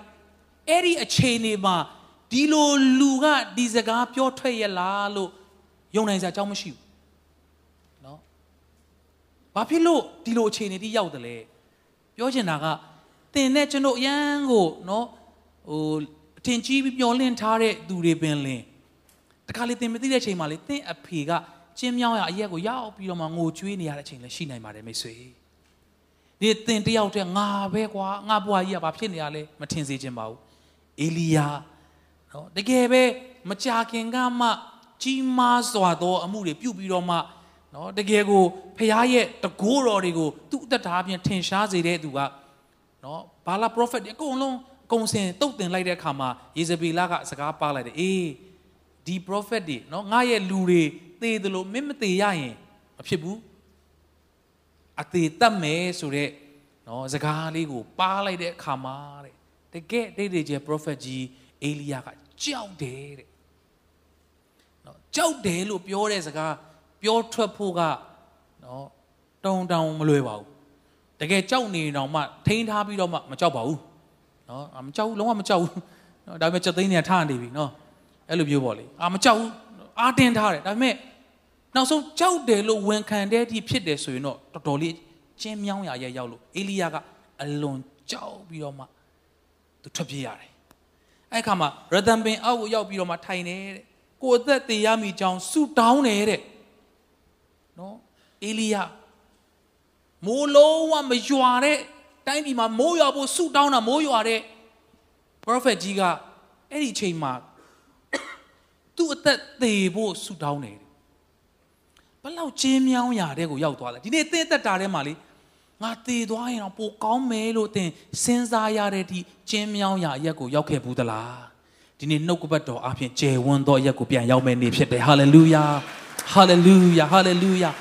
အဲ့ဒီအခြေအနေမှာဒီလိုလူကဒီစကားပြောထွက်ရလားလို့ယုံနိုင်စရာအကြောင်းမရှိဘူးနော်ဘာဖြစ်လို့ဒီလိုအခြေအနေတိရောက်တယ်လဲပြောချင်တာကတင်နဲ့ကျွန်တော်အရန်ကိုနော်ဟိုအထင်ကြီးပြီးမျောလင့်ထားတဲ့သူတွေပင်လင် တခါလေတင်မသိတဲ့အချိန်မှာလေတင့်အဖေကကျင်းမြောင်းရအရက်ကိုရောက်ပြီးတော့မှငိုကြွေးနေရတဲ့အချိန်လည်းရှိနိုင်ပါတယ်မိတ်ဆွေဒီတင်တယောက်တည်းငါပဲကွာငါဘွားကြီးကဘာဖြစ်နေရလဲမထင်စေချင်ပါဘူးအေလီယာနော်တကယ်ပဲမကြာခင်ကမှကြီးမားစွာသောအမှုတွေပြုပြီးတော့မှနော်တကယ်ကိုဖခင်ရဲ့တကိုးတော်တွေကိုသူ့အသက်တာအပြင်ထင်ရှားစေတဲ့သူကနော်ဘာလာပရိုဖက်အကုန်လုံးအကုန်စင်တုတ်တင်လိုက်တဲ့အခါမှာယေဇဗေလကစကားပါလိုက်တယ်အေး ဒီ prophet တွေနော်ငါရဲ့လူတွေသေတယ်လို့မင်းမသေရရင်မဖြစ်ဘူးအသေးတတ်မယ်ဆိုတော့နော်စကားလေးကိုပါလိုက်တဲ့အခါမှာတဲ့တကယ်ဒိတ်တွေကျ prophet ကြီးအေလိယကကြောက်တယ်တဲ့နော်ကြောက်တယ်လို့ပြောတဲ့စကားပြောထွက်ဖို့ကနော်တုံတောင်မလွယ်ပါဘူးတကယ်ကြောက်နေတော့မှထိန်းထားပြီးတော့မှမကြောက်ပါဘူးနော်မကြောက်ဘူးလုံးဝမကြောက်ဘူးနော်ဒါပေမဲ့ချက်သိန်းနေထားနေပြီနော် အဲ့လိုမျိုးပေါ့လေအာမကြောက်ဘူးအာတင်းထားတယ်ဒါပေမဲ့နောက်ဆုံးကြောက်တယ်လို့ဝန်ခံတဲ့အထိဖြစ်တယ်ဆိုရင်တော့တော်တော်လေးကျင်းမြောင်းရရဲ့ရောက်လို့အေလိယကအလွန်ကြောက်ပြီးတော့မှသူထွက်ပြေးရတယ်အဲ့ခါမှာရတန်ပင်အောက်ကိုရောက်ပြီးတော့မှထိုင်နေတဲ့ကိုအသက်သေးရမိကြောင်းဆူတောင်းနေတဲ့နော်အေလိယမိုးလုံးဝမရွာတဲ့တိုင်းပြည်မှာမိုးရွာဖို့ဆူတောင်းတာမိုးရွာတဲ့ prophet ကြီးကအဲ့ဒီအချိန်မှာသူ့ အသက်သေဖို့ဆူတောင်းနေတယ်ဘလောက်ကျင်းမြောင်းရာတဲ့ကိုရောက်သွားလဲဒီနေ့သင်သက်တာထဲမှာလေငါသေသွားရင်တော့ပိုကောင်းမယ်လို့သင်စဉ်းစားရတဲ့ဒီကျင်းမြောင်းရာရက်ကိုရောက်ခဲ့ဘူးသလားဒီနေ့နှုတ်ကပတ်တော်အပြင်ကျယ်ဝန်းသောရက်ကိုပြန်ရောက်မယ်နေဖြစ်တယ်ဟာလေလုယာဟာလေလုယာဟာလေလုယာ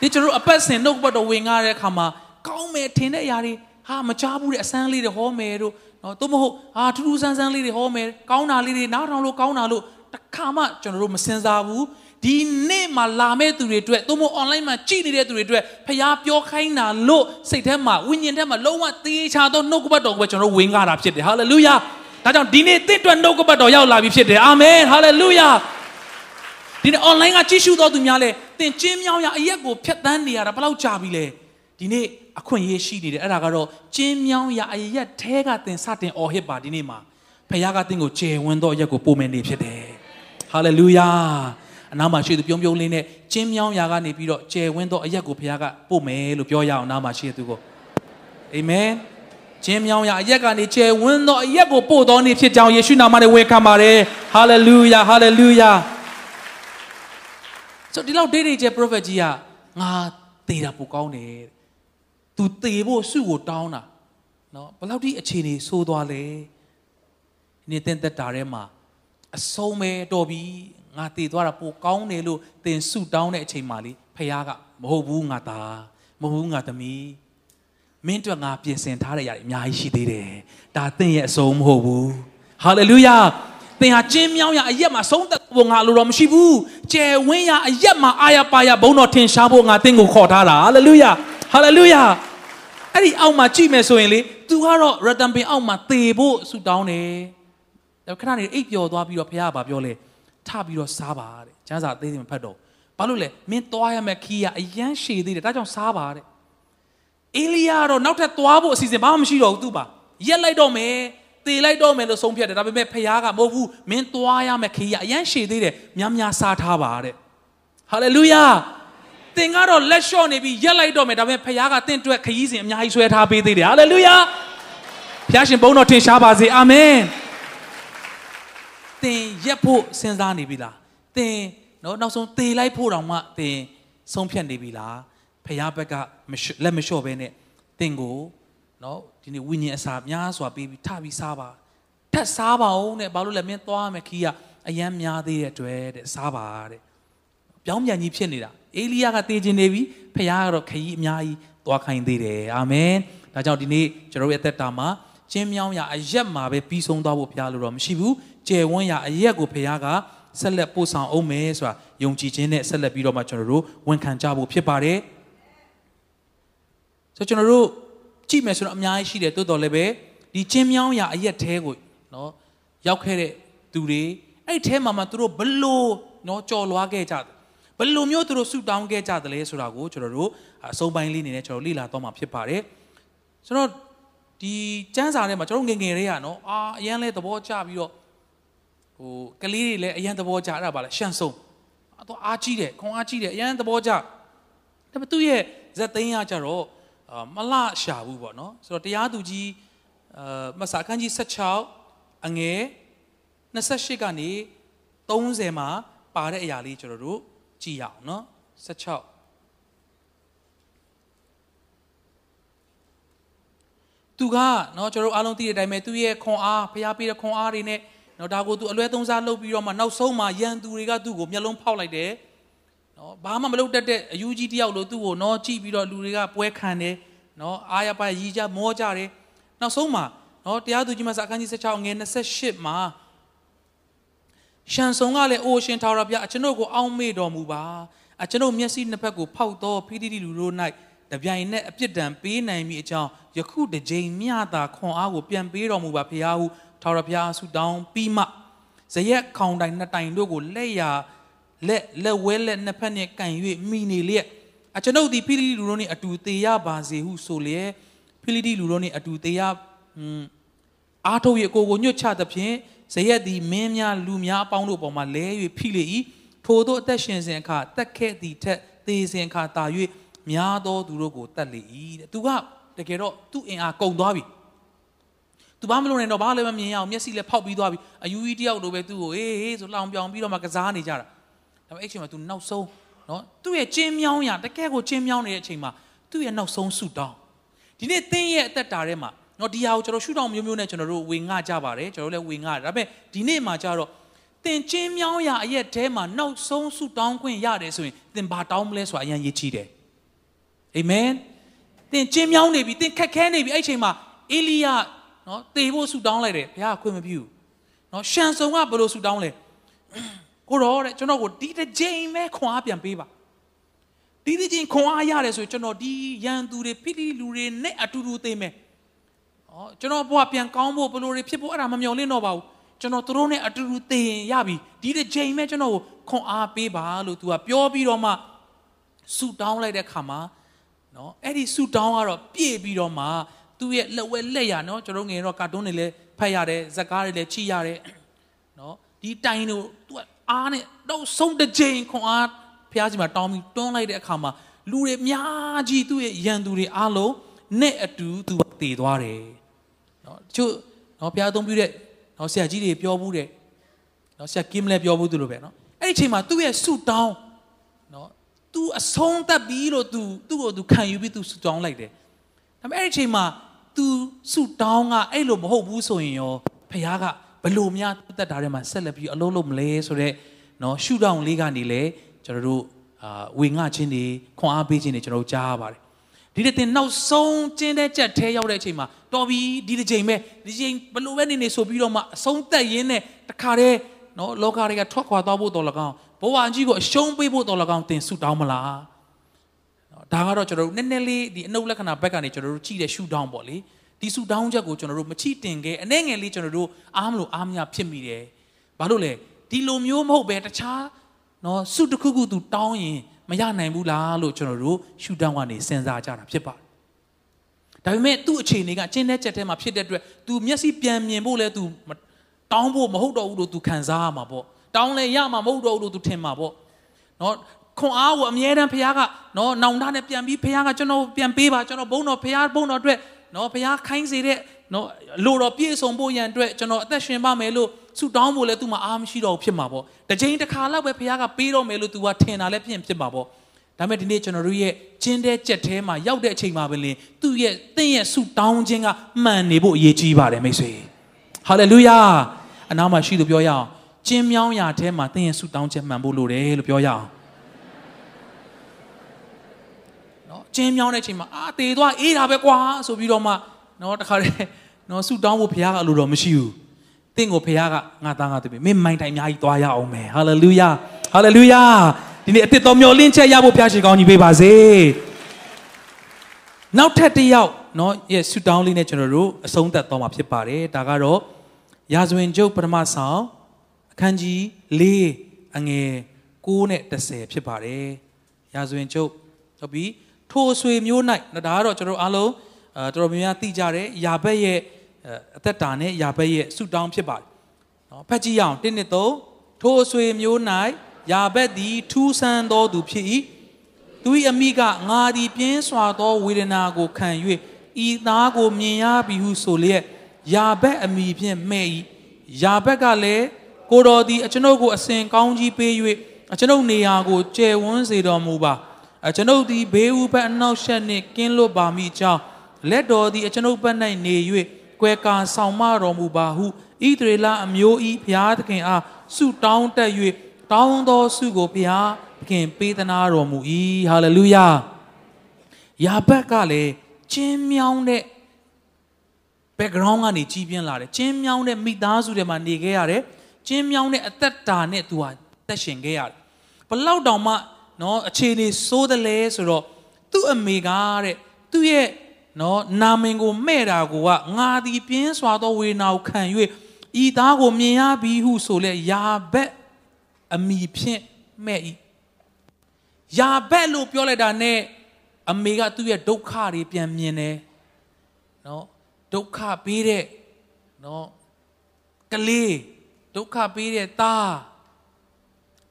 ဒီကျွန်တော်အပတ်စဉ်နှုတ်ကပတ်တော်ဝင်ကားတဲ့အခါမှာကောင်းမယ်ထင်တဲ့အရာတွေဟာမချဘူးတဲ့အစမ်းလေးတွေဟောမယ်တို့နော်သို့မဟုတ်ဟာထူးထူးဆန်းဆန်းလေးတွေဟောမယ်ကောင်းတာလေးတွေနားထောင်လို့ကောင်းတာလို့ တခါမှကျွန်တော်တို့မစင်စားဘူးဒီနေ့မှာလာမဲ့သူတွေအတွက်သို့မဟုတ် online မှာကြည့်နေတဲ့သူတွေအတွက်ဖျားပြောခိုင်းတာလို့စိတ်ထဲမှာဝိညာဉ်ထဲမှာလုံးဝသေချာသောနှုတ်ကပတ်တော်ကိုကျွန်တော်ဝင်ကားတာဖြစ်တယ်ဟာလေလုယာဒါကြောင့်ဒီနေ့တင့်အတွက်နှုတ်ကပတ်တော်ရောက်လာပြီဖြစ်တယ်အာမင်ဟာလေလုယာဒီနေ့ online ကကြည့်ရှုတော်သူများလဲသင်ကျင်းမြောင်းရအရက်ကိုဖျက်ဆီးနေရတာဘယ်လောက်ကြာပြီလဲဒီနေ့အခွင့်အရေးရှိနေတယ်အဲ့ဒါကတော့ကျင်းမြောင်းရာအရက်ထဲကသင်စတင်အော်ဟစ်ပါဒီနေ့မှာဖခင်ကသင်ကိုကျေဝန်းသောအရက်ကိုပို့မယ်နေဖြစ်တယ် ဟာလေလုယာအနားမှာရှိသူပြုံးပြုံးလေးနဲ့ကျင်းမြောင်းရာကနေပြီးတော့ကျေဝန်းသောအရက်ကိုဖခင်ကပို့မယ်လို့ပြောရအောင်အနားမှာရှိသူကိုအာမင်ကျင်းမြောင်းရာအရက်ကနေကျေဝန်းသောအရက်ကိုပို့တော်နေဖြစ်ကြောင်းယေရှုနာမနဲ့ဝန်ခံပါတယ်ဟာလေလုယာဟာလေလုယာဆိုဒီလောက်ဒေးဒေးကျ prophet ကြီးကငါသေတာပိုကောင်းတယ်တဲ့ तू သေဖို့စုကိုတောင်းတာနော်ဘယ်လောက်ထိအခြေအနေဆိုးသွားလဲဒီနေ့တင့်သက်တာထဲမှာ အဆုံးပဲတော်ပြီငါသေသွားတာပိုကောင်းတယ်လို့သင်စုတောင်းတဲ့အချိန်မှာလေဖခင်ကမဟုတ်ဘူးငါသားမဟုတ်ဘူးငါသမီးမင်းတို့ငါပြင်ဆင်ထားတဲ့အရာတွေအများကြီးရှိသေးတယ်ဒါသင်ရဲ့အဆုံးမဟုတ်ဘူးဟာလေလုယာသင်ဟာကျင်းမြောင်းရအရက်မှာဆုံးသက်ဖို့ငါလိုတော့မရှိဘူးကျယ်ဝင်းရအရက်မှာအာရပါရဘုံတော်ထင်ရှားဖို့ငါသင်ကိုခေါ်ထားတာဟာလေလုယာဟာလေလုယာအဲ့ဒီအောက်မှာကြည့်မယ်ဆိုရင်လေ तू ကတော့ရတန်ပင်အောက်မှာသေဖို့ဆူတောင်းတယ်ဒါ ခဏနေအိပ်ပျော်သွားပြီးတော့ဖခင်ကပြောလဲထပြီးတော့စားပါတဲ့ကျမ်းစာအသေးသေးမဖတ်တော့ဘာလို့လဲမင်းသွားရမယ့်ခီးကအရန်ရှည်သေးတယ်ဒါကြောင့်စားပါတဲ့အေလိယာတော့နောက်ထပ်သွားဖို့အစီအစဉ်ဘာမှမရှိတော့ဘူးသူ့ပါရက်လိုက်တော့မယ်သေလိုက်တော့မယ်လို့ဆုံးဖြတ်တယ်ဒါပေမဲ့ဖခင်ကမဟုတ်ဘူးမင်းသွားရမယ့်ခီးကအရန်ရှည်သေးတယ်များများစားထားပါတဲ့ဟာလေလုယာသင်ကတော့လက်လျှော့နေပြီးရက်လိုက်တော့မယ်ဒါပေမဲ့ဖခင်ကတင့်အတွက်ခရီးစဉ်အများကြီးဆွဲထားပေးသေးတယ်ဟာလေလုယာဖခင်ရှင်ဘုန်းတော်ထင်ရှားပါစေအာမင် သင်ရက်ဖို့စဉ်းစားနေပြီလားသင်နော်နောက်ဆုံးသေလိုက်ဖို့တောင်မှသင်ဆုံးဖြတ်နေပြီလားဖခင်ဘက်ကလက်မလျှော့ဘဲနဲ့သင်ကိုနော်ဒီနေ့ဝိညာဉ်အစာများစွာပေးပြီးထပြီးစားပါထက်စားပါဦးတဲ့ဘာလို့လဲမင်းသွားမယ်ခီးကအယမ်းများသေးတဲ့အတွက်တဲ့စားပါတဲ့ပြောင်းပြန်ကြီးဖြစ်နေတာအေလိယကတေးခြင်းနေပြီဖခင်ကတော့ခရီးအများကြီးသွားခိုင်းသေးတယ်အာမင်ဒါကြောင့်ဒီနေ့ကျွန်တော်ရဲ့အသက်တာမှာကျင်းမြောင်းရအရက်မှာပဲပြီးဆုံးသွားဖို့ဖခင်လို့တော့မရှိဘူး ကျယ်ဝန်းရအရက်ကိုဖခင်ကဆက်လက်ပို့ဆောင်အောင်မယ်ဆိုတာယုံကြည်ခြင်းနဲ့ဆက်လက်ပြီးတော့မှကျွန်တော်တို့ဝန်ခံကြဖို့ဖြစ်ပါတယ်ဆိုတော့ကျွန်တော်တို့ကြည့်မယ်ဆိုတော့အများကြီးရှိတယ်တိုးတော်လည်းပဲဒီချင်းမြောင်းရာအရက်သေးကိုနော်ရောက်ခဲ့တဲ့သူတွေအဲ့ထဲမှာမှသူတို့ဘလို့နော်ကြော်လွားခဲ့ကြတယ်ဘလို့မျိုးသူတို့ဆူတောင်းခဲ့ကြတယ်လဲဆိုတာကိုကျွန်တော်တို့အစုံပိုင်းလေးနေနဲ့ကျွန်တော်လေ့လာတော့မှာဖြစ်ပါတယ်ဆိုတော့ဒီကျမ်းစာထဲမှာကျွန်တော်ငငယ်လေးကနော်အာအရန်လဲသဘောကျပြီးတော့ ဟိုကလေးတွေလည်းအရန်သဘောကျအဲ့ဒါပါလဲရှန်ဆုံအတော့အားကြီးတယ်ခွန်အားကြီးတယ်အရန်သဘောကျဒါပေမဲ့သူ့ရဲ့ဇက်သိန်းကကြတော့မလရှာဘူးပေါ့နော်ဆိုတော့တရားသူကြီးအာမစာခန်းကြီး16အငယ်28ကနေ30မှာပါတဲ့အရာလေးကျွန်တော်တို့ကြည့်ရအောင်နော်16သူကเนาะကျွန်တော်အားလုံးသိတဲ့အတိုင်းပဲသူ့ရဲ့ခွန်အားဖျားပေးတဲ့ခွန်အားတွေနဲ့ နော်ဒါကိုသူအလွဲသုံးစားလုပ်ပြီးတော့မှနောက်ဆုံးမှရန်သူတွေကသူ့ကိုမျက်လုံးဖောက်လိုက်တယ်နော်ဘာမှမလုပ်တတ်တဲ့အယူကြီးတယောက်လို့သူ့ကိုနော်ကြည့်ပြီးတော့လူတွေကပွဲခံတယ်နော်အားရပါရီကြမောကြတယ်နောက်ဆုံးမှနော်တရားသူကြီးမဆာအခန်းကြီး16ငယ်28မှာရှန်ဆုံကလည်းအိုရှင်ထာဝရဘုရားအကျွန်ုပ်ကိုအောင့်မေ့တော်မူပါအကျွန်ုပ်မျက်စိနှစ်ဖက်ကိုဖောက်သောဖိတိတိလူတို့၌တပြိုင်နက်အပြစ်ဒဏ်ပေးနိုင်မိအကြောင်းယခုတစ်ကြိမ်မျှသာခွန်အားကိုပြန်ပေးတော်မူပါဘုရားဟုထာဝရဘုရားဆုတောင်းပြီးမှဇရက်ခေါင်တိုင်နှစ်တိုင်တို့ကိုလက်ရာလက်လက်ဝဲလက်နှစ်ဖက်နှင့်ကန်၍မိနေလျက်အကျွန်ုပ်သည်ဖိလိတိလူတို့နှင့်အတူတေရပါစေဟုဆိုလျက်ဖိလိတိလူတို့နှင့်အတူတေရအားထုတ်၍ကိုကိုညွတ်ချသဖြင့်ဇရက်သည်မင်းများလူများအပေါင်းတို့ပေါ်မှာလဲ၍ဖိလေ၏ထို့သောအသက်ရှင်စဉ်အခါတက်ခဲ့သည်ထက်သေစဉ်အခါတာ၍များသောသူတို့ကိုတတ်လေ၏တဲ့သူကတကယ်တော့သူ့အင်အားကုန်သွားပြီ သူဘာမလုပ်နိုင်တော့ဘာလည်းမမြင်ရအောင်မျက်စိလည်းဖောက်ပြီးသွားပြီအယူကြီးတယောက်လိုပဲသူ့ကိုအေးဟေးဆိုလောင်ပြောင်ပြီးတော့မှကစားနေကြတာဒါပေမဲ့အဲ့ချိန်မှာ तू နောက်ဆုံးနော်သူ့ရဲ့ကျင်းမြောင်းရတကယ်ကိုကျင်းမြောင်းနေတဲ့အချိန်မှာသူ့ရဲ့နောက်ဆုံးဆူတောင်းဒီနေ့သင်ရဲ့အသက်တာထဲမှာနော်ဒီဟာကိုကျွန်တော်ရှုထောင့်မျိုးမျိုးနဲ့ကျွန်တော်တို့ဝေငှကြပါတယ်ကျွန်တော်တို့လည်းဝေငှတယ်ဒါပေမဲ့ဒီနေ့မှာကျတော့သင်ကျင်းမြောင်းရအရက်ထဲမှာနောက်ဆုံးဆူတောင်းခွင့်ရတယ်ဆိုရင်သင်ဘာတောင်းမလဲဆိုတာအရင်ရေးချီးတယ်အာမင်သင်ကျင်းမြောင်းနေပြီသင်ခက်ခဲနေပြီအဲ့ချိန်မှာအေလိယ နော်တေဖို့ဆူတောင်းလိုက်တယ်ဘုရားခွင့်မပြုဘူးနော်ရှန်ဆုံကဘယ်လိုဆူတောင်းလဲကိုတော့တဲ့ကျွန်တော်ကိုဒီတစ်ချိန်ပဲခွန်အားပြန်ပေးပါဒီတစ်ချိန်ခွန်အားရတယ်ဆိုကျွန်တော်ဒီရန်သူတွေဖိလိလူတွေနဲ့အတူတူသိမယ်ဩကျွန်တော်ဘဝပြန်ကောင်းဖို့ဘယ်လိုတွေဖြစ်ဖို့အဲ့ဒါမမျှော်လင့်တော့ပါဘူးကျွန်တော်တို့နဲ့အတူတူသိရင်ရပြီဒီတစ်ချိန်ပဲကျွန်တော်ကိုခွန်အားပေးပါလို့သူကပြောပြီးတော့မှဆူတောင်းလိုက်တဲ့ခါမှာနော်အဲ့ဒီဆူတောင်းကတော့ပြည့်ပြီးတော့မှ သူ့ရဲ့လက်ဝဲလက်ရနော်ကျွန်တော်ငယ်တော့ကာတွန်းတွေလည်းဖတ်ရတယ်ဇက်ကားတွေလည်းကြည့်ရတယ်နော်ဒီတိုင်တို့သူကအားနဲ့တော့ဆုံးတစ်ချိန်ခွန်အားဖျားစီမှာတောင်းပြီးတွန်းလိုက်တဲ့အခါမှာလူတွေအများကြီးသူ့ရဲ့ရန်သူတွေအားလုံးနဲ့အတူသူတည်သွားတယ်နော်တချို့နော်ဖျားသုံးပြတဲ့နော်ဆရာကြီးတွေပြောဘူးတဲ့နော်ဆရာကင်းလည်းပြောဘူးသူလိုပဲနော်အဲ့ဒီအချိန်မှာသူ့ရဲ့ဆူတောင်းနော် तू အဆုံးသက်ပြီလို့ तू သူ့ကို तू ခံယူပြီး तू ဆူတောင်းလိုက်တယ် ဒါပေမဲ့အဲ့ဒီအချိန်မှာ तू ဆူတောင်းကအဲ့လိုမဟုတ်ဘူးဆိုရင်ရောဖခင်ကဘလို့များတက်တာထဲမှာဆက်လက်ပြီးအလုံးလုံးမလဲဆိုတော့နော်ရှူတောင်းလေးကနေလေကျွန်တော်တို့အာဝေငှချင်းတွေခွန်အားပေးခြင်းတွေကျွန်တော်တို့ကြားရပါတယ်ဒီတဲ့တင်နောက်ဆုံးကျင်းတဲ့ကြက်ထဲရောက်တဲ့အချိန်မှာတော်ပြီဒီတစ်ချိန်ပဲဒီချိန်ဘလို့ပဲနေနေဆိုပြီးတော့မှအဆုံးသက်ရင်းနဲ့တခါတည်းနော်လောကတွေကထွက်ခွာသွားဖို့တော်လကောင်းဘဝကြီးကိုအရှုံးပေးဖို့တော်လကောင်းတင်ဆူတောင်းမလား နော်ဒါကတော့ကျွန်တော်တို့နည်းနည်းလေးဒီအနုလက္ခဏာဘက်ကနေကျွန်တော်တို့ကြည့်တဲ့ရှူတောင်းပေါ့လေဒီဆူတောင်းချက်ကိုကျွန်တော်တို့မချိတင်ခဲ့အနည်းငယ်လေးကျွန်တော်တို့အားမလို့အားမရဖြစ်မိတယ်ဘာလို့လဲဒီလိုမျိုးမဟုတ်ပဲတခြားနော်ဆုတစ်ခုခုသူတောင်းရင်မရနိုင်ဘူးလားလို့ကျွန်တော်တို့ရှူတောင်းကနေစဉ်းစားကြတာဖြစ်ပါတယ်ဒါပေမဲ့သူ့အခြေအနေကကျင်းတဲ့ချက်ထဲမှာဖြစ်တဲ့အတွက် तू မျက်စိပြန်မြင်ဖို့လဲ तू တောင်းဖို့မဟုတ်တော့ဘူးလို့ तू ခံစားရမှာပေါ့တောင်းလဲရမှာမဟုတ်တော့ဘူးလို့ तू ထင်မှာပေါ့နော် ခွန်အားကိုအမြဲတမ်းဖခင်ကနော်နောင်တနဲ့ပြန်ပြီးဖခင်ကကျွန်တော်ပြန်ပေးပါကျွန်တော်ဘုန်းတော်ဖခင်ဘုန်းတော်အတွက်နော်ဖခင်ခိုင်းစေတဲ့နော်လိုတော်ပြည့်စုံဖို့ရန်အတွက်ကျွန်တော်အသက်ရှင်ပါမယ်လို့ဆုတောင်းဖို့လဲ तू မှာအားမရှိတော့ဘူးဖြစ်မှာပေါ့တစ်ချိန်တစ်ခါလောက်ပဲဖခင်ကပေးတော့မယ်လို့ तू ကထင်တာလဲဖြစ်ဖြစ်မှာပေါ့ဒါမဲ့ဒီနေ့ကျွန်တော်တို့ရဲ့ကျင်းတဲ့ကြက်ထဲမှာရောက်တဲ့အချိန်မှာပဲလင်သူ့ရဲ့တင့်ရဲ့ဆုတောင်းခြင်းကမှန်နေဖို့အရေးကြီးပါတယ်မိတ်ဆွေဟာလေလုယာအနားမှာရှိသူပြောရအောင်ကျင်းမြောင်းရာထဲမှာတင့်ရဲ့ဆုတောင်းခြင်းမှန်ဖို့လိုတယ်လို့ပြောရအောင်နော် ကျင်းမြောင်းတဲ့အချိန်မှာအာသေသွားအေးတာပဲကွာဆိုပြီးတော့မှနော်တခါတည်းနော်ဆူတောင်းဖို့ဘုရားကလိုတော့မရှိဘူးတင့်ကိုဘုရားကငါသားငါသမီးမင်းမိုင်တိုင်အများကြီးသွားရအောင်မယ်ဟာလေလုယာဟာလေလုယာဒီနေ့အစ်စ်တော်မျောလင့်ချက်ရဖို့ဘုရားရှင်ကောင်းကြီးပေးပါစေနောက်ထပ်တစ်ယောက်နော်ရဲ့ဆူတောင်းလေးနဲ့ကျွန်တော်တို့အဆုံးသတ်သွားမှာဖြစ်ပါတယ်ဒါကတော့ရာဇဝင်ကျုပ်ပထမဆောင်အခန်းကြီး၄အငယ်9နဲ့10ဖြစ်ပါတယ်ရာဇဝင်ကျုပ်ဟုတ်ပြီ ထိုအဆွေမျိုး၌နော်ဒါကတော့ကျွန်တော်အားလုံးတော်တော်များများသိကြတယ်ယာဘက်ရဲ့အသက်တာနဲ့ယာဘက်ရဲ့ဆုတောင်းဖြစ်ပါတယ်နော်ဖတ်ကြည့်အောင်1နှစ်3ထိုအဆွေမျိုး၌ယာဘက်သည်ထူးဆန်းသောသူဖြစ်၏သူ၏အမိကငါသည်ပြင်းစွာသောဝေဒနာကိုခံ၍ဤသားကိုမြင်ရပြီဟုဆိုလျက်ယာဘက်အမိဖြင့်မှဲ့၏ယာဘက်ကလည်းကိုတော်သည်အကျွန်ုပ်ကိုအစဉ်ကောင်းကြီးပေး၍အကျွန်ုပ်နေရာကိုကျယ်ဝန်းစေတော်မူပါ။ အကျွန်ုပ်သည်ဘေးဥပတ်အနောက်ရှက်နှင့်ကင်းလွတ်ပါမိကြောင်းလက်တော်သည်အကျွန်ုပ်ဘက်၌နေ၍ကွယ်ကာဆောင်မတော်မူပါဟုဣသရေလအမျိုးဤဘုရားသခင်အားဆုတောင်းတက်၍တောင်းသောဆုကိုဘုရားသခင်ပေးသနာတော်မူ၏ဟာလေလုယာယာဘက်ကလည်းကျင်းမြောင်းတဲ့ background ကနေကြီးပြင်းလာတယ်ကျင်းမြောင်းတဲ့မိသားစုတွေမှာနေခဲ့ရတယ်ကျင်းမြောင်းတဲ့အသက်တာနဲ့သူဟာသက်ရှင်ခဲ့ရတယ်ဘလောက်တောင်မှ နော်အခြေအနေစိုးတယ်လဲဆိုတော့သူ့အမေကတဲ့သူ့ရဲ့နော်နာမင်ကိုမဲ့တာကိုကငါသည်ပြင်းစွာသောဝေဒနာကိုခံ၍ဤသားကိုမြင်ရပြီဟုဆိုလဲယာဘက်အမိဖြင့်မဲ့ဤယာဘက်လို့ပြောလိုက်တာနဲ့အမေကသူ့ရဲ့ဒုက္ခတွေပြန်မြင်တယ်နော်ဒုက္ခပေးတဲ့နော်ကလေးဒုက္ခပေးတဲ့သား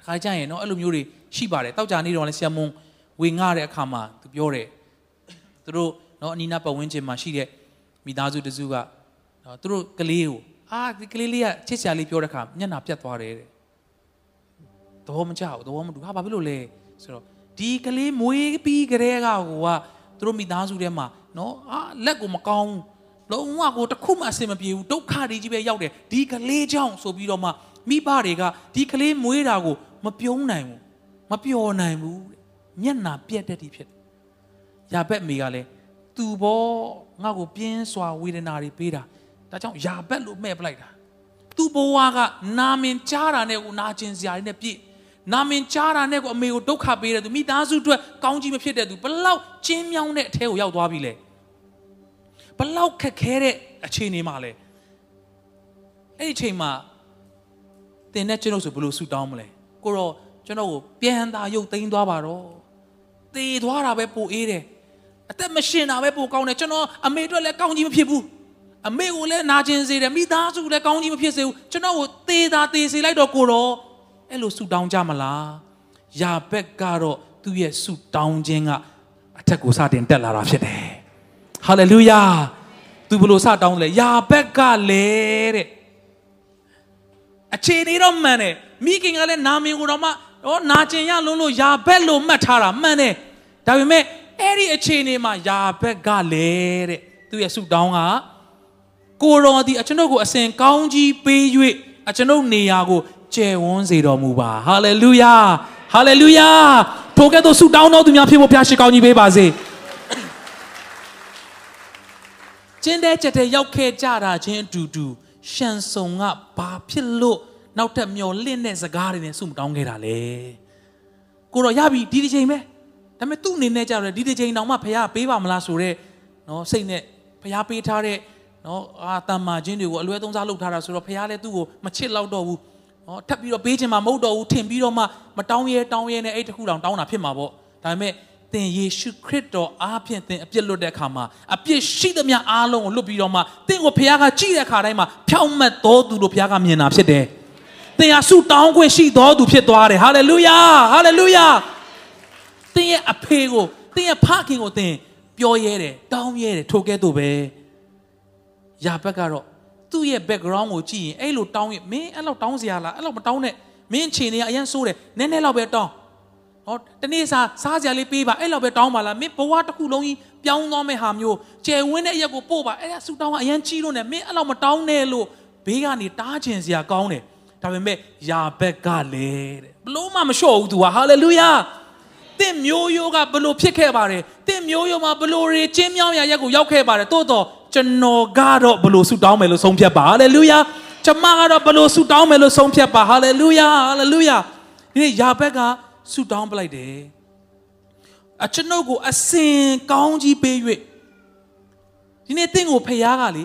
ခါကြရင်နော်အဲ့လိုမျိုးတွေ ရှိပါတယ်တောက်ကြနေတော့လဲဆရာမုံဝေငှတဲ့အခါမှာသူပြောတယ်သူတို့နော်အနီးနားပတ်ဝန်းကျင်မှာရှိတဲ့မိသားစုတစုကနော်သူတို့ကလေးကိုအာဒီကလေးလေးကချစ်စရာလေးပြောတဲ့အခါမျက်နှာပြတ်သွားတယ်တဲ့သဘောမကျဘူးသဘောမတူဟာဘာဖြစ်လို့လဲဆိုတော့ဒီကလေးမွေးပြီးကြတဲ့ကကိုကသူတို့မိသားစုထဲမှာနော်အာလက်ကိုမကောင်းလုံးဝကိုတခုမှအဆင်မပြေဘူးဒုက္ခတွေကြီးပဲရောက်တယ်ဒီကလေးကြောင့်ဆိုပြီးတော့မှမိဘတွေကဒီကလေးမွေးတာကိုမပြုံးနိုင်ဘူး မပျော်နိုင်ဘူးမျက်နာပြက်တဲ့ဒီဖြစ်တယ်။ယာဘက်မိကလည်းသူဘောငါ့ကိုပြင်းစွာဝေဒနာတွေပေးတာဒါကြောင့်ယာဘက်လို့မဲ့ပလိုက်တာ။သူဘဝကနာမင်ကြားတာနဲ့ကိုနာကျင်စရာတွေနဲ့ပြည့်နာမင်ကြားတာနဲ့ကိုအမေကိုဒုက္ခပေးတဲ့သူမိသားစုအတွက်ကောင်းကြီးမဖြစ်တဲ့သူဘလောက်ကျင်းမြောင်းတဲ့အထဲကိုရောက်သွားပြီလေ။ဘလောက်ခက်ခဲတဲ့အခြေအနေမှာလဲ။အဲ့ဒီအချိန်မှာတင်တဲ့ကျွန်တော်ဆိုဘယ်လိုဆူတောင်းမလဲ။ကိုတော့ ကျွန်တော်ကိုပြန်သာရုပ်သိမ်းသွားပါတော့သေသွားတာပဲပိုအေးတယ်အသက်မရှင်တာပဲပိုကောင်းတယ်ကျွန်တော်အမေအတွက်လည်းကောင်းကြီးမဖြစ်ဘူးအမေကိုလည်းနာကျင်စေတယ်မိသားစုလည်းကောင်းကြီးမဖြစ်စေဘူးကျွန်တော်ကိုသေတာသေစေလိုက်တော့ကိုတော့အဲ့လိုဆူတောင်းကြမလားယာဘက်ကတော့သူ့ရဲ့ဆူတောင်းခြင်းကအထက်ကိုစတင်တက်လာတာဖြစ်တယ်ဟာလေလုယာသူဘလို့စတောင်းလဲယာဘက်ကလည်းတဲ့အခြေအနေတော့မှန်တယ်မိခင်ကလည်းနာမင်ကိုတော့မှ ဟောနာကျင်ရလုံးလို့ယာဘက်လို့မှတ်ထားတာမှန်တယ်ဒါပေမဲ့အဲ့ဒီအခြေအနေမှာယာဘက်ကလည်းတဲ့သူရဲ့ဆူတောင်းကကိုတော်ဒီအကျွန်ုပ်ကိုအစဉ်ကောင်းကြီးပေး၍အကျွန်ုပ်နေရာကိုကျယ်ဝန်းစေတော်မူပါဟာလေလုယာဟာလေလုယာထိုကဲ့သို့ဆုတောင်းတော်သူများဖြစ်ဖို့ဘုရားရှိခိုးကြီးပေးပါစေကျင်းတဲ့ချက်တဲ့ရောက်ခဲ့ကြတာချင်းအတူတူရှန်ဆုံကဘာဖြစ်လို့ နောက်ထပ်မျောလင့်တဲ့စကားတွေနဲ့ဆုမတောင်းခဲ့တာလေကိုတော့ရပြီဒီတစ်ချိန်ပဲဒါပေမဲ့သူ့အနေနဲ့ကြတော့ဒီတစ်ချိန်တောင်မှဖခင်ပေးပါမလားဆိုတော့နော်စိတ်နဲ့ဖခင်ပေးထားတဲ့နော်အာတမ္မာချင်းတွေကိုအလွဲသုံးစားလုပ်ထားတာဆိုတော့ဖခင်လည်းသူ့ကိုမချစ်လောက်တော့ဘူးနော်ထပ်ပြီးတော့ပေးချင်မှမဟုတ်တော့ဘူးထင်ပြီးတော့မှမတောင်းရဲတောင်းရဲနဲ့အဲ့တခုတောင်တောင်းတာဖြစ်မှာပေါ့ဒါပေမဲ့သင်ယေရှုခရစ်တော်အားဖြင့်သင်အပြစ်လွတ်တဲ့အခါမှာအပြစ်ရှိသမျှအားလုံးကိုလွတ်ပြီးတော့မှသင်ကိုဖခင်ကကြည့်တဲ့အခါတိုင်းမှာဖြောင့်မတ်တော်သူလို့ဖခင်ကမြင်တာဖြစ်တယ် သင်ဟာဆုတောင်းခွင့်ရှိတော်သူဖြစ်သွားတယ်ဟာလေလုယာဟာလေလုယာသင်ရဲ့အဖေကိုသင်ရဲ့ဖခင်ကိုသင်ပြောရဲတယ်တောင်းရဲတယ်ထိုကဲ့သို့ပဲယာဘက်ကတော့သူ့ရဲ့ background ကိုကြည့်ရင်အဲ့လိုတောင်းရင်မင်းအဲ့လောက်တောင်းစရာလားအဲ့လောက်မတောင်းနဲ့မင်းခြေနေရအရင်ဆိုးတယ်နည်းနည်းလောက်ပဲတောင်းဟောတနေ့စားစားစရာလေးပေးပါအဲ့လောက်ပဲတောင်းပါလားမင်းဘဝတစ်ခုလုံးကြီးပြောင်းသွားမဲ့ဟာမျိုးကျယ်ဝန်းတဲ့အရက်ကိုပို့ပါအဲ့ဒါဆူတောင်းကအရင်ကြီးလို့နဲ့မင်းအဲ့လောက်မတောင်းနဲ့လို့ဘေးကနေတားချင်စရာကောင်းတယ် ဒါပေမဲ့ယာဘက်ကလည်းတဲ့ဘလို့မှမလျှော့ဘူး तू ဟာဟာလေလုယာတင့်မျိုးရိုးကဘလို့ဖြစ်ခဲ့ပါတယ်တင့်မျိုးရိုးမှာဘလို့တွေကျင်းမြောင်းရရက်ကိုရောက်ခဲ့ပါတယ်တိုးတော့ကျွန်တော်ကတော့ဘလို့ဆူတောင်းမယ်လို့ဆုံးဖြတ်ပါဟာလေလုယာကျွန်မကတော့ဘလို့ဆူတောင်းမယ်လို့ဆုံးဖြတ်ပါဟာလေလုယာဟာလေလုယာဒီနေ့ယာဘက်ကဆူတောင်းပလိုက်တယ်အကျွန်ုပ်ကိုအစင်ကောင်းကြီးပေး၍ဒီနေ့တင့်ကိုဖျားကလေ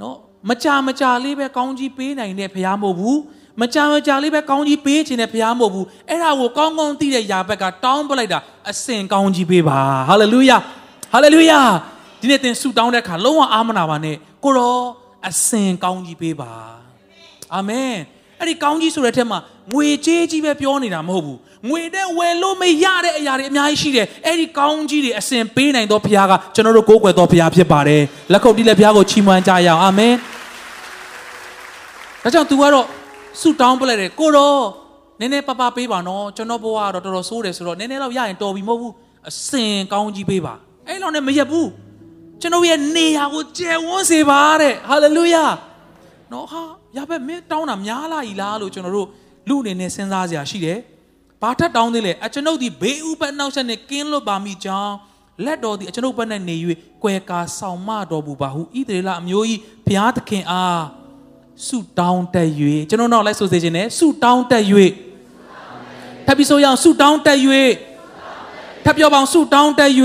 နော်မကြာမကြာလေးပဲကောင်းကြီးပေးနိုင်တဲ့ဖျားမဟုတ်ဘူး မကြာမကြာလေးပဲကောင်းကြီးပေးခြင်းနဲ့ဖျားမဟုတ်ဘူးအဲ့ဒါကိုကောင်းကောင်းသိတဲ့ယာဘက်ကတောင်းပလိုက်တာအစင်ကောင်းကြီးပေးပါဟာလေလုယာဟာလေလုယာဒီနေ့သင်ဆုတောင်းတဲ့အခါလုံးဝအာမနာပါနဲ့ကိုရောအစင်ကောင်းကြီးပေးပါအာမင်အဲ့ဒီကောင်းကြီးဆိုတဲ့ထက်မှာငွေကြေးကြီးပဲပြောနေတာမဟုတ်ဘူးငွေနဲ့ဝယ်လို့မရတဲ့အရာတွေအများကြီးရှိတယ်အဲ့ဒီကောင်းကြီးတွေအစင်ပေးနိုင်သောဘုရားကကျွန်တော်တို့ကိုးကွယ်သောဘုရားဖြစ်ပါတယ်လက်ခုပ်တီးလက်ဘုရားကိုချီးမွမ်းကြရအောင်အာမင်ဒါကြောင့် तू ကတော့ ဆုတောင်းပလိုက်တယ်ကိုတော့နည်းနည်းပပပေးပါနော်ကျွန်တော်ဘဝကတော့တော်တော်ဆိုးတယ်ဆိုတော့နည်းနည်းတော့ရရင်တော်ပြီမဟုတ်ဘူးအစင်ကောင်းကြီးပေးပါအဲ့လောက်နဲ့မရက်ဘူးကျွန်တော်ရဲ့နေရာကိုကျယ်ဝန်းစေပါတဲ့ဟာလေလုယာနော်ဟာရပဲမင်းတောင်းတာများလာ ਈ လားလို့ကျွန်တော်တို့လူအနေနဲ့စဉ်းစားစရာရှိတယ်ဘာထပ်တောင်းသေးလဲအကျွန်ုပ်ဒီဘေးဥပတ်နောက်ဆက်နဲ့ကင်းလွတ်ပါမိကြောင်းလက်တော်သည်အကျွန်ုပ်ဘက်နဲ့နေ၍ကွယ်ကာဆောင်မတော်မူပါဟုဣသရေလအမျိုးကြီးဘုရားသခင်အား ဆုတောင်းတက်၍ကျွန်တော်တော့လိုက်ဆိုစေခြင်းနဲ့ဆုတောင်းတက်၍ထပ်ပြီးဆိုရအောင်ဆုတောင်းတက်၍ထပ်ပြောပါအောင်ဆုတောင်းတက်၍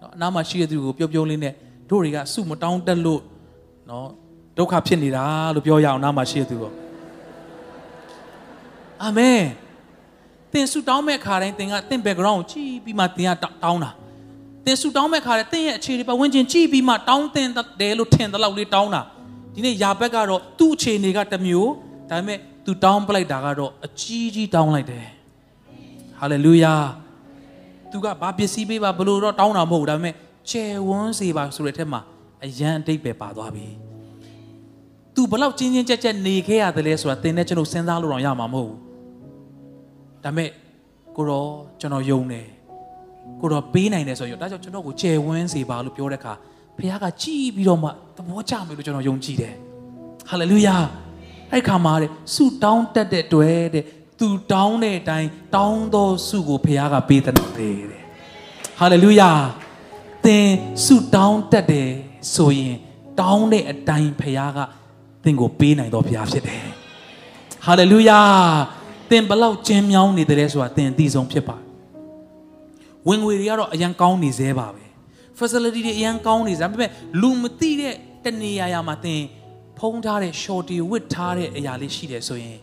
နော်အနားမှာရှိတဲ့သူကိုပြုံးပြုံးလေးနဲ့တို့တွေကဆုမတောင်းတက်လို့နော်ဒုက္ခဖြစ်နေတာလို့ပြောရအောင်နားမှာရှိတဲ့သူကိုအာမင်သင်ဆုတောင်းမဲ့ခါတိုင်းသင်ကသင် background ကိုကြည့်ပြီးမှသင်ကတောင်းတာ သင်ဆုတောင်းမဲ့ခါတိုင်းသင်ရဲ့အခြေအနေပတ်ဝန်းကျင်ကြည့်ပြီးမှတောင်းတင်တယ်လို့ထင်တဲ့လောက်လေးတောင်းတာဒီနေ့ယာဘက်ကတော့သူ့အခြေအနေကတစ်မျိုးဒါပေမဲ့သူတောင်းပလိုက်တာကတော့အကြီးကြီးတောင်းလိုက်တယ်ဟာလေလုယာသူကဘာပစ္စည်းပေးပါဘလို့တော့တောင်းတာမဟုတ်ဘူးဒါပေမဲ့ကျယ်ဝန်းစေပါဆိုတဲ့ထက်မှာအရန်အတိတ်ပဲပါသွားပြီ။ तू ဘလောက်ချင်းချင်းကြက်ကြက်နေခဲ့ရတယ်လဲဆိုတာသင်နဲ့ကျွန်တော်စဉ်းစားလို့တော့ရမှာမဟုတ်ဘူး။ဒါမဲ့ကိုရောကျွန်တော်ယုံတယ်။ ကိုရောပေးနိုင်တယ်ဆိုရောဒါကြောင့်ကျွန်တော်ကိုကျယ်ဝန်းစေပါလို့ပြောတဲ့အခါဖခင်ကကြည်ပြီးတော့မှသဘောကျမယ်လို့ကျွန်တော်ယုံကြည်တယ်။ဟာလေလုယာ။အဲ့ခါမှာတဲ့ဆုတောင်းတတ်တဲ့တွေ့တဲ့သူတောင်းတဲ့အတိုင်းတောင်းသောဆုကိုဖခင်ကပေးတဲ့တဲ့။ဟာလေလုယာ။သင်ဆုတောင်းတတ်တယ်ဆိုရင်တောင်းတဲ့အတိုင်းဖခင်ကသင်ကိုပေးနိုင်တော်ဘုရားဖြစ်တယ်။ဟာလေလုယာ။သင်ဘလောက်ကျင်းမြောင်းနေတယ်ဆိုတာသင်အသိဆုံးဖြစ်ပါတယ်။ ဝင်ငွေတွေကတော့အရန်ကောင်းနေသေးပါပဲ။ facility တွေအရန်ကောင်းနေစမ်းပေမဲ့လူမသိတဲ့တနေရာရာမှာသင်ဖုံးထားတဲ့ shorty ဝစ်ထားတဲ့အရာလေးရှိတယ်ဆိုရင်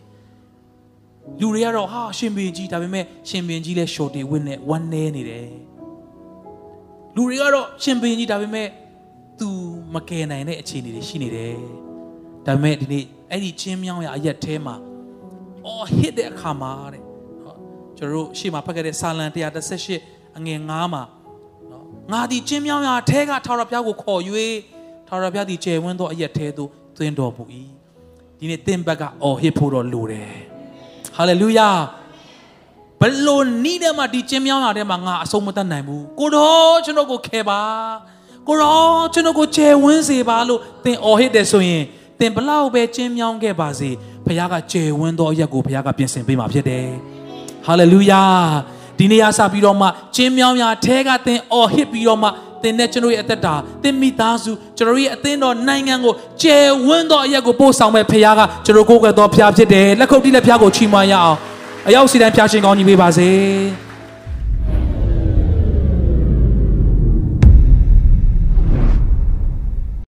လူတွေကတော့ဟာရှင်ပင်ကြီးဒါပေမဲ့ရှင်ပင်ကြီးလဲ shorty ဝစ်နဲ့ one နေနေတယ်လူတွေကတော့ရှင်ဘင်ကြီးဒါပေမဲ့ तू မကယ်နိုင်တဲ့အခြေအနေတွေရှိနေတယ်ဒါပေမဲ့ဒီနေ့အဲ့ဒီချင်းမြောင်းရအရက်ထဲမှာအော်ဟစ်တဲ့အခါမှာတဲ့ဟုတ်ကျွန်တော်တို့ရှေ့မှာဖတ်ခဲ့တဲ့စာလံ138 အငယ်9မှာနော်ငါဒီချင်းမြောင်းရအထဲကထာဝရဘုရားကိုခေါ်၍ထာဝရဘုရားဒီကျယ်ဝန်းသောအရက်ထဲသို့သွင်းတော်မူ၏ဒီနေ့သင်ဘက်ကအော်ဟစ်ဖို့တော့လိုတယ်ဟာလေလုယာဘလို့နီးတဲ့မှာဒီကျင်းမြောင်းရတဲ့မှာငါအဆုံးမတတ်နိုင်ဘူးကိုတော်ကျွန်တော်ကိုခဲပါကိုတော်ကျွန်တော်ကိုကျယ်ဝန်းစေပါလို့သင်အော်ဟစ်တယ်ဆိုရင်သင်ဘလောက်ပဲကျင်းမြောင်းခဲ့ပါစေဘုရားကကျယ်ဝန်းသောအရက်ကိုဘုရားကပြင်ဆင်ပေးမှာဖြစ်တယ်ဟာလေလုယာ ဒီနေ့ရစပြီးတော့မှကျင်းမြောင်းရာထဲကသင်အော်ဟစ်ပြီးတော့မှသင်နဲ့ကျွန်တော်ရဲ့အသက်တာသင်မိသားစုကျွန်တော်ရဲ့အသင်းတော်နိုင်ငံကိုကျယ်ဝန်းသောအရက်ကိုပို့ဆောင်မဲ့ဖခင်ကကျွန်တော်ကိုယ်ကတော်ဖခင်ဖြစ်တယ်လက်ခုပ်တီးလက်ဖခင်ကိုချီးမွမ်းရအောင်အရောက်စီတိုင်းဖျားရှင်ကောင်းကြီးပေးပါစေ။